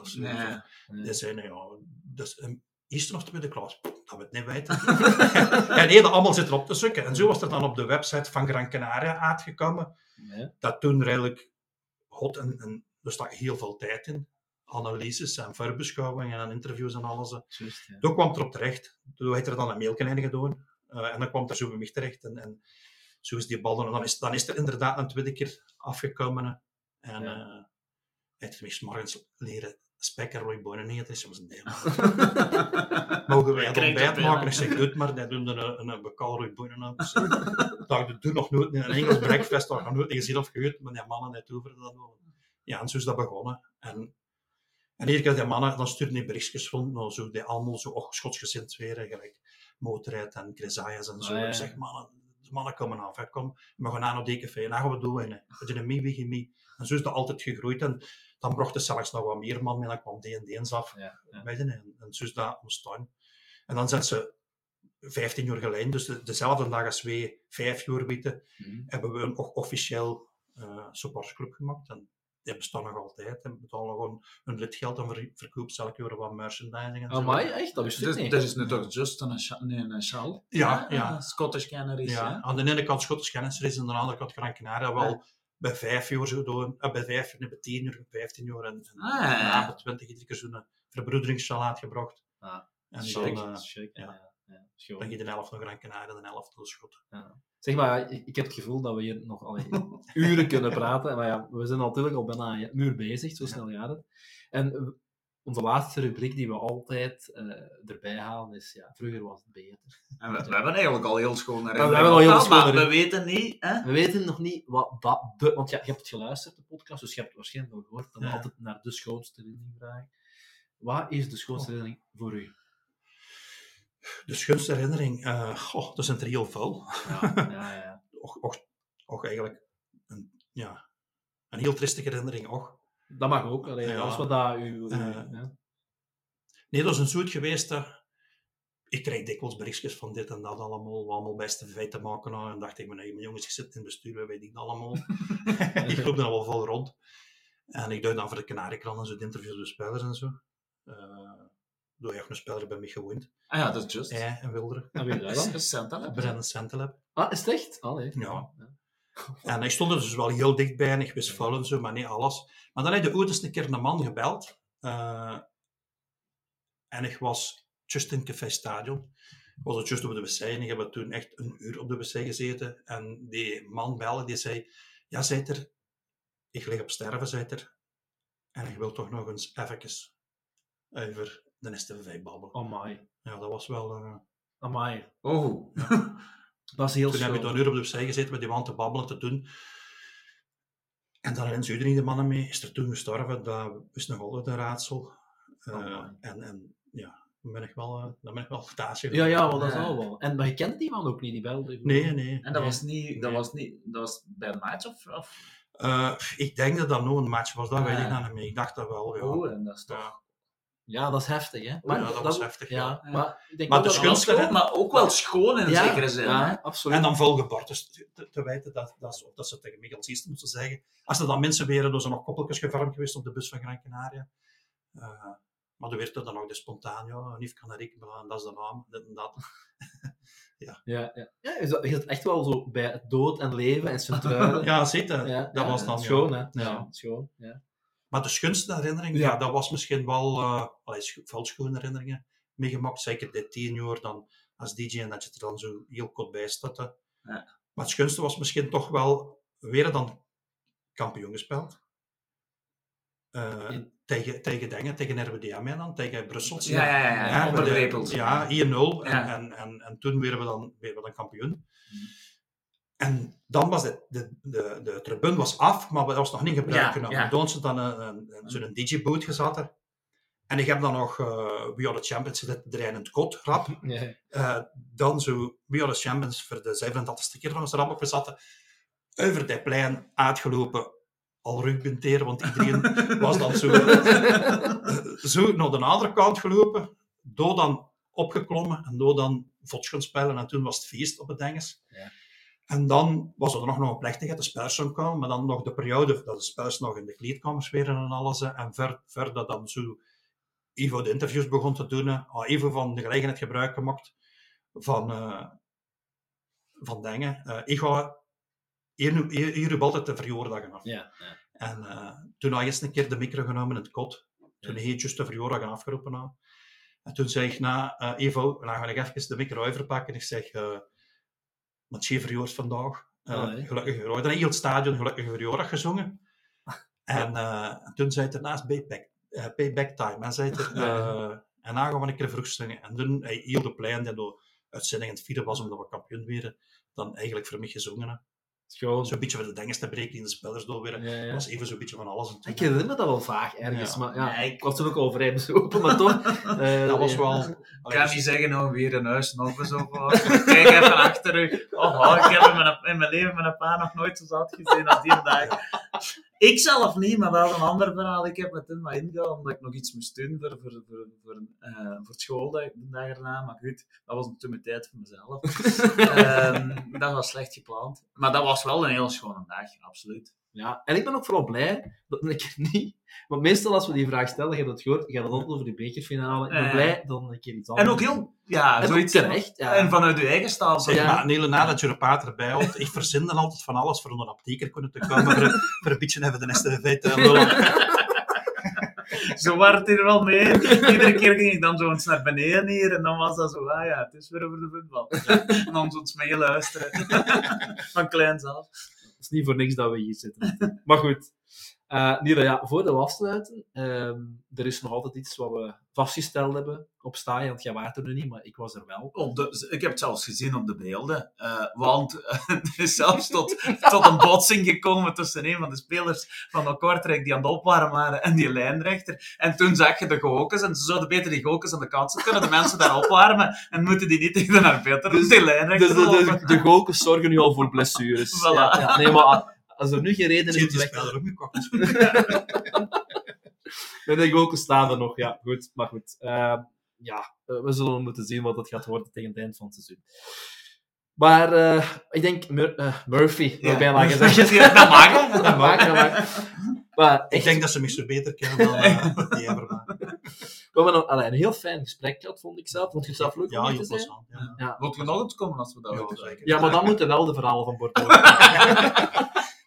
C: of zo.
B: Nee,
C: nee. Die zeiden, ja, dus eerste of tweede klas, dat we het niet weten. en nee, dat allemaal zit erop te zoeken. En zo was er dan op de website van Gran Canaria uitgekomen.
A: Nee.
C: Dat toen redelijk hot en, en er stak heel veel tijd in. Analyses en verbeschouwingen en interviews en alles.
A: Just, ja.
C: Toen kwam het erop terecht. Toen heeft er dan een mailje in gedaan. Uh, en dan kwam er zo bij mij terecht. En, en zo is die bal dan, dan is, dan is er inderdaad een tweede keer afgekomen. En ja. uh, heeft mij morgens leren spekken Roy Bonen eten. Was een deel. Mogen wij het ontbijt maken? Ik zeg, doe het maar. Die doen er een, een, een bekaal Roy Bonen aan. Dus, dat doe nog nooit in een Engels breakfast. Dat nog nooit gezien of gehoord. Maar die mannen net over dat Ja, en zo is dat begonnen. En, en iedere keer die mannen, dan stuurden die berichtjes rond. Nou, zo, die allemaal zo oh, schotsgezind weer. Gelijk Motorrijd en Cresaias en zo.
A: Ja.
C: Ik zeg, mannen, de mannen komen af. Hè. Kom, we gaan aan op die café. En dan gaan we doen. Hè. We doen een mee. En zo is dat altijd gegroeid. En dan bracht er zelfs nog wat meer man mee. Dan kwam die en die eens af.
A: Ja, ja.
C: Je, en, en zo is dat ontstaan. En dan zijn ze 15 jaar geleden, dus de, dezelfde dag als wij vijf jaar weten,
A: Mhm.
C: hebben we een officieel uh, supportersclub gemaakt. En die bestaan nog altijd. En betalen gewoon hun lidgeld en ver, verkoopt ze elke jaar wat merchandising. En zo.
A: Amai, echt? Dat ik
B: Dus,
A: niet.
B: dat is nu toch just een, scha- nee, een sjaal?
C: Ja, ja.
B: Scottish Canaries,
C: Ja,
B: ja.
C: aan de ene kant Schottisch kennis is, en aan de andere kant Gran Canaria wel
B: Ja.
C: Bij vijf jaar zo doen. Uh, bij vijf jaar, bij tien jaar, bij vijftien jaar. En, en
B: Ah, ja, ja.
C: na de twintig iedere keer zo'n verbroederingssal uitgebracht.
A: Ah,
C: en dan,
A: Schrik,
C: uh,
A: schrik,
C: ja.
A: ja. ja.
C: Dan je de helft naar Gran Canaria en de helft naar de Schotten.
A: Zeg maar, ik, ik heb het gevoel dat we hier nog allee, uren kunnen praten. Maar ja, we zijn natuurlijk al bijna een uur bezig, zo snel gaat het. En eh, onze laatste rubriek die we altijd eh, erbij halen is, ja, vroeger was het beter.
B: En we, we hebben eigenlijk al heel schoon naar
A: we hebben al heel
B: maar
A: schoon
B: we weten niet, hè?
A: We weten nog niet wat dat de... Want ja, je hebt het geluisterd, de podcast, dus je hebt het waarschijnlijk al gehoord dat we
C: Ja.
A: altijd naar de schoonste herinnering vragen. Wat is de schoonste herinnering voor u?
C: De schoonste herinnering, uh, goh, dat zijn er heel veel.
A: Ja, ja, ja.
C: Och, och, och eigenlijk een, ja, een heel tristige herinnering, och.
A: Dat mag ook. Allee,
C: Ja.
A: Alles wat dat u...
C: Eh,
A: ja.
C: Nee, dat is een zoet geweest. hè. Ik krijg dikwijls berichtjes van dit en dat allemaal, allemaal beste feiten te maken. hadden. En dacht ik, mijn jongens, ik zit in het bestuur, weet ik dat allemaal. ik loop al wel vol rond. En ik doe dan voor de Kanariekrant en zo de interviews met spelers en zo. Uh, doe je ook een speler bij mij gewoond.
B: Ah ja, dat is just.
C: Hij en Wilder.
A: En wie is dat dan?
C: Brandon.
A: Ah, is het echt? Allee.
C: Ja. En ik stond er dus wel heel dichtbij en ik wist
A: Ja.
C: veel en zo, maar niet alles. Maar dan heb ooit eens een keer een man gebeld. eh, en ik was just in het Café Stadion. Ik was het just op de wc en ik heb toen echt een uur op de wc gezeten. En die man belde, die zei, ja, zei er, ik lig op sterven, zei er. En ik wil toch nog eens even over de STV babbelen.
A: Amai.
C: Ja, dat was wel... eh,
A: Amai.
B: Oh.
A: Dat is heel
C: Toen heb ik
A: schoon.
C: een uur op de wc gezeten met die man te babbelen, te doen. En dan in Zuiden de mannen mee. Is er toen gestorven. Dat is nog altijd een raadsel. Uh,
A: Oh,
C: en, en ja, Dan ben ik wel, uh, dan ben ik wel stage.
A: Ja, ja, dat is al wel. En, maar je kent die man ook niet, die belde?
C: Nee, nee.
B: En dat was niet, dat was niet, dat was bij een match of? of?
C: Uh, ik denk dat dat nog een match was, dat weet ik dan niet meer. Ik dacht dat wel, ja.
B: Oh, en dat is toch...
C: Ja.
A: Ja, dat is heftig, hè?
C: Maar, ja, dat, dat was heftig.
A: Ja, ja. Maar, ik denk
C: maar
A: ook
C: de
A: dat
C: schoon,
B: maar ook wel schoon in
A: ja,
B: zekere zin.
A: Ja, absoluut.
C: En dan volgebord. Dus te, te weten dat, dat, dat ze tegen Miguel Siest moesten zeggen. Als er dan mensen waren, dan zijn nog koppeltjes gevormd geweest op de bus van Gran Canaria. Uh, maar er werd er dan nog de spontaan, ja, Nief Canarik, dat is de naam, dit en dat.
A: ja. Ja, ja. ja, is het echt wel zo bij dood en leven en centruiden?
C: ja, zitten.
A: Ja,
C: dat
A: ja,
C: was dan
A: schoon,
C: ja.
A: hè? Ja, schoon, ja.
C: Maar de schoonste herinnering, ja. dat was misschien wel uh, veel schone herinneringen meegemaakt. Zeker de tien jaar dan als DJ en dat je er dan zo heel kort bij staat.
B: Ja.
C: Maar het schoonste was misschien toch wel weer dan kampioen gespeeld. Uh, in... tegen, tegen dingen, tegen RWDM dan, tegen Brussel.
B: Ja, ja, ja, ja.
C: Ja, 1-0. Ja. En, en, en, en toen werden we dan, werden we dan kampioen.
B: Hmm.
C: En dan was de, de, de, de tribune was af, maar dat was nog niet gebruikt genomen.
B: ja.
C: Toen ze dan een, een, zo'n DJ-boot gezet. En ik heb dan nog uh, We Are The Champions in het kot, rap.
A: Ja.
C: Uh, dan zo We Are The Champions voor de 37e keer van ons rap opgezet. Over dat plein uitgelopen, al rugbenteren, want iedereen was dan zo, zo naar de andere kant gelopen. Door dan opgeklommen en door dan vots gaan spelen. En toen was het feest op het Engels.
A: Ja.
C: En dan was er nog een plechtigheid, de spelers komen, maar dan nog de periode dat de spelers nog in de kleedkamers waren en alles. En ver, verder dan zo Ivo de interviews begon te doen. Uh, Ivo van de gelegenheid gebruik gemaakt van, uh, van dingen. Uh, ik ga hier, hier, hier altijd de verjaardagen af.
A: Ja, ja.
C: En uh, toen had je eens een keer de micro genomen in het kot. Toen ja. juist de verjaardagen afgeroepen had. En toen zei ik, nou, uh, Ivo, dan ga ik even de micro overpakken. En ik zeg, je verjaardag vandaag? Uh,
A: oh, nee.
C: Gelukkig. Dan heel het stadion gelukkig verjaardag gezongen. En, en toen zei hij ernaast payback, payback time. En zei er, en dan gaan we een keer vroeg zingen. En toen, hij heel de plein, die uitzending in het vierde was, omdat we kampioen werden, dan eigenlijk voor mij gezongen.
A: Gewoon.
C: Zo'n beetje voor de dinges te breken in de spellers door
A: Ja, ja.
C: Dat was even zo'n beetje van alles.
A: Ik herinner me dat wel vaak ergens,
C: Ja.
A: maar ja,
B: ik-
A: was toen ook al vrij bezopen, maar toch. eh,
C: dat was wel...
B: Ik kan niet zeggen, nou, weer een huis, nog eens of wat. Kijk even achter u. Oh, ik heb in mijn, in mijn leven mijn pa nog nooit zo zat gezien als die dag. Ik zelf niet, maar wel een ander verhaal. Ik heb met hem wat ingehaald, omdat ik nog iets moest doen voor, voor, voor, voor, eh, voor het school de dag erna. Maar goed, dat was toen mijn tijd voor mezelf. Ehm, dat was slecht gepland. Maar dat was wel een heel schone dag, absoluut.
A: Ja, en ik ben ook vooral blij dat ik er niet. Want meestal als we die vraag stellen, je hebt het gehoord, gaat het altijd over de bekerfinale. Ik ben
B: Ja.
A: blij dan een keer iets anders.
B: En ook heel, ja,
A: En ook
B: zoiets.
A: terecht, ja.
B: En vanuit uw eigen staal.
C: Zeg,
A: Ja.
C: maar een hele nadat je er pater erbij had, ik verzin dan altijd van alles voor een apotheker kunnen te komen, voor, een- voor een beetje even de STV te lullen.
B: Zo werd het hier wel mee. Iedere keer ging ik dan zo eens naar beneden hier en dan was dat zo, ah ja, het is weer over de voetbal. En dan zo eens mee luisteren. Van kleins af.
A: Is niet voor niks dat we hier zitten. maar goed. Eh Nira, ja, voor we afsluiten, ehm, er is nog altijd iets wat we vastgesteld hebben op staan, want jij waart er nu niet, maar ik was er wel.
B: Op de, ik heb het zelfs gezien op de beelden. eh, want eh, het is zelfs tot, tot een botsing gekomen tussen een van de spelers van de Kortrijk die aan het opwarmen waren en die lijnrechter. En toen zag je de gokers en ze zouden beter die gokers aan de kant zetten, kunnen de mensen daar opwarmen en moeten die niet tegen de arbiter, dus die lijnrechter
A: Dus de, de, de gokers zorgen nu al voor blessures.
B: Voilà.
A: Ja, ja, nee, maar als er nu geen reden is om te weg
C: ook niet kokken?
A: Nee, de gokers staan er nog, ja, goed. Maar goed, eh, ja, we zullen moeten zien wat het gaat worden tegen het eind van het seizoen. Maar eh, ik denk Mur- eh, Murphy, ja.
B: Ja.
A: bijna gezegd.
B: Ja, dat mag.
A: Dat mag, dat. Maar
C: Ik
A: echt,
C: denk dat ze mij zo beter kennen dan uh, die Everman.
A: we hebben een, allee, een heel fijn gesprek gehad, vond ik zelf. Vond je het zelf leuk
C: Ja, heel plezant. Ja.
A: Ja.
B: Wilt je nog eens komen als we dat
C: Ja,
A: ja, maar dan moeten wel de verhalen van Bordeaux.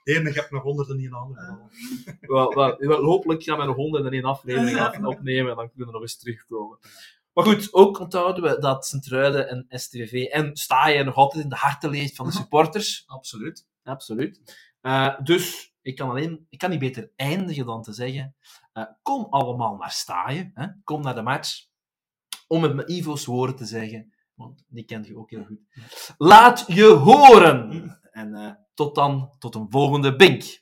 C: Nee, maar ik heb nog honderden niet in handen.
A: wel, wel, wel, hopelijk gaan we nog honderd en één aflevering af opnemen en dan kunnen we nog eens terugkomen. Maar goed, ook onthouden we dat Sint-Truiden en STVV en Staaien nog altijd in de harten leeft van de supporters.
B: Absoluut.
A: Absoluut. Eh, dus ik kan, alleen, ik kan niet beter eindigen dan te zeggen: eh, kom allemaal naar Staaien, hè? kom naar de match. Om het met Ivo's woorden te zeggen, want die kent je ook heel goed. Laat je horen! En eh, tot dan, tot een volgende Bink.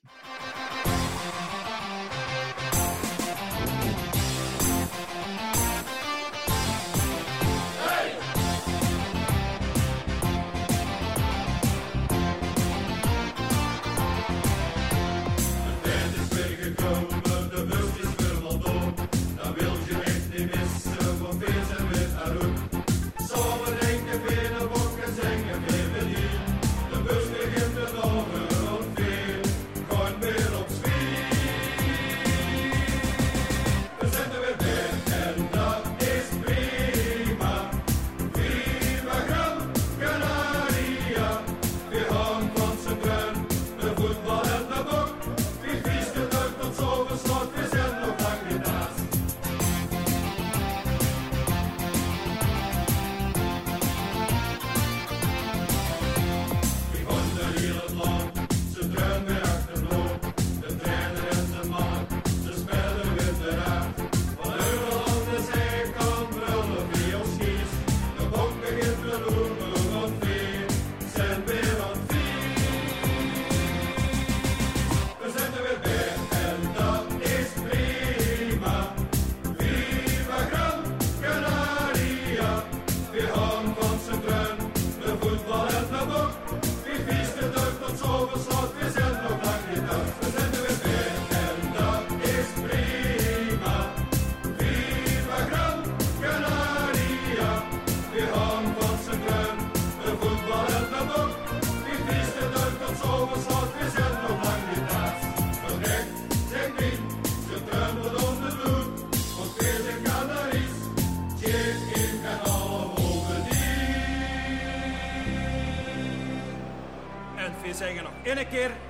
D: Zeggen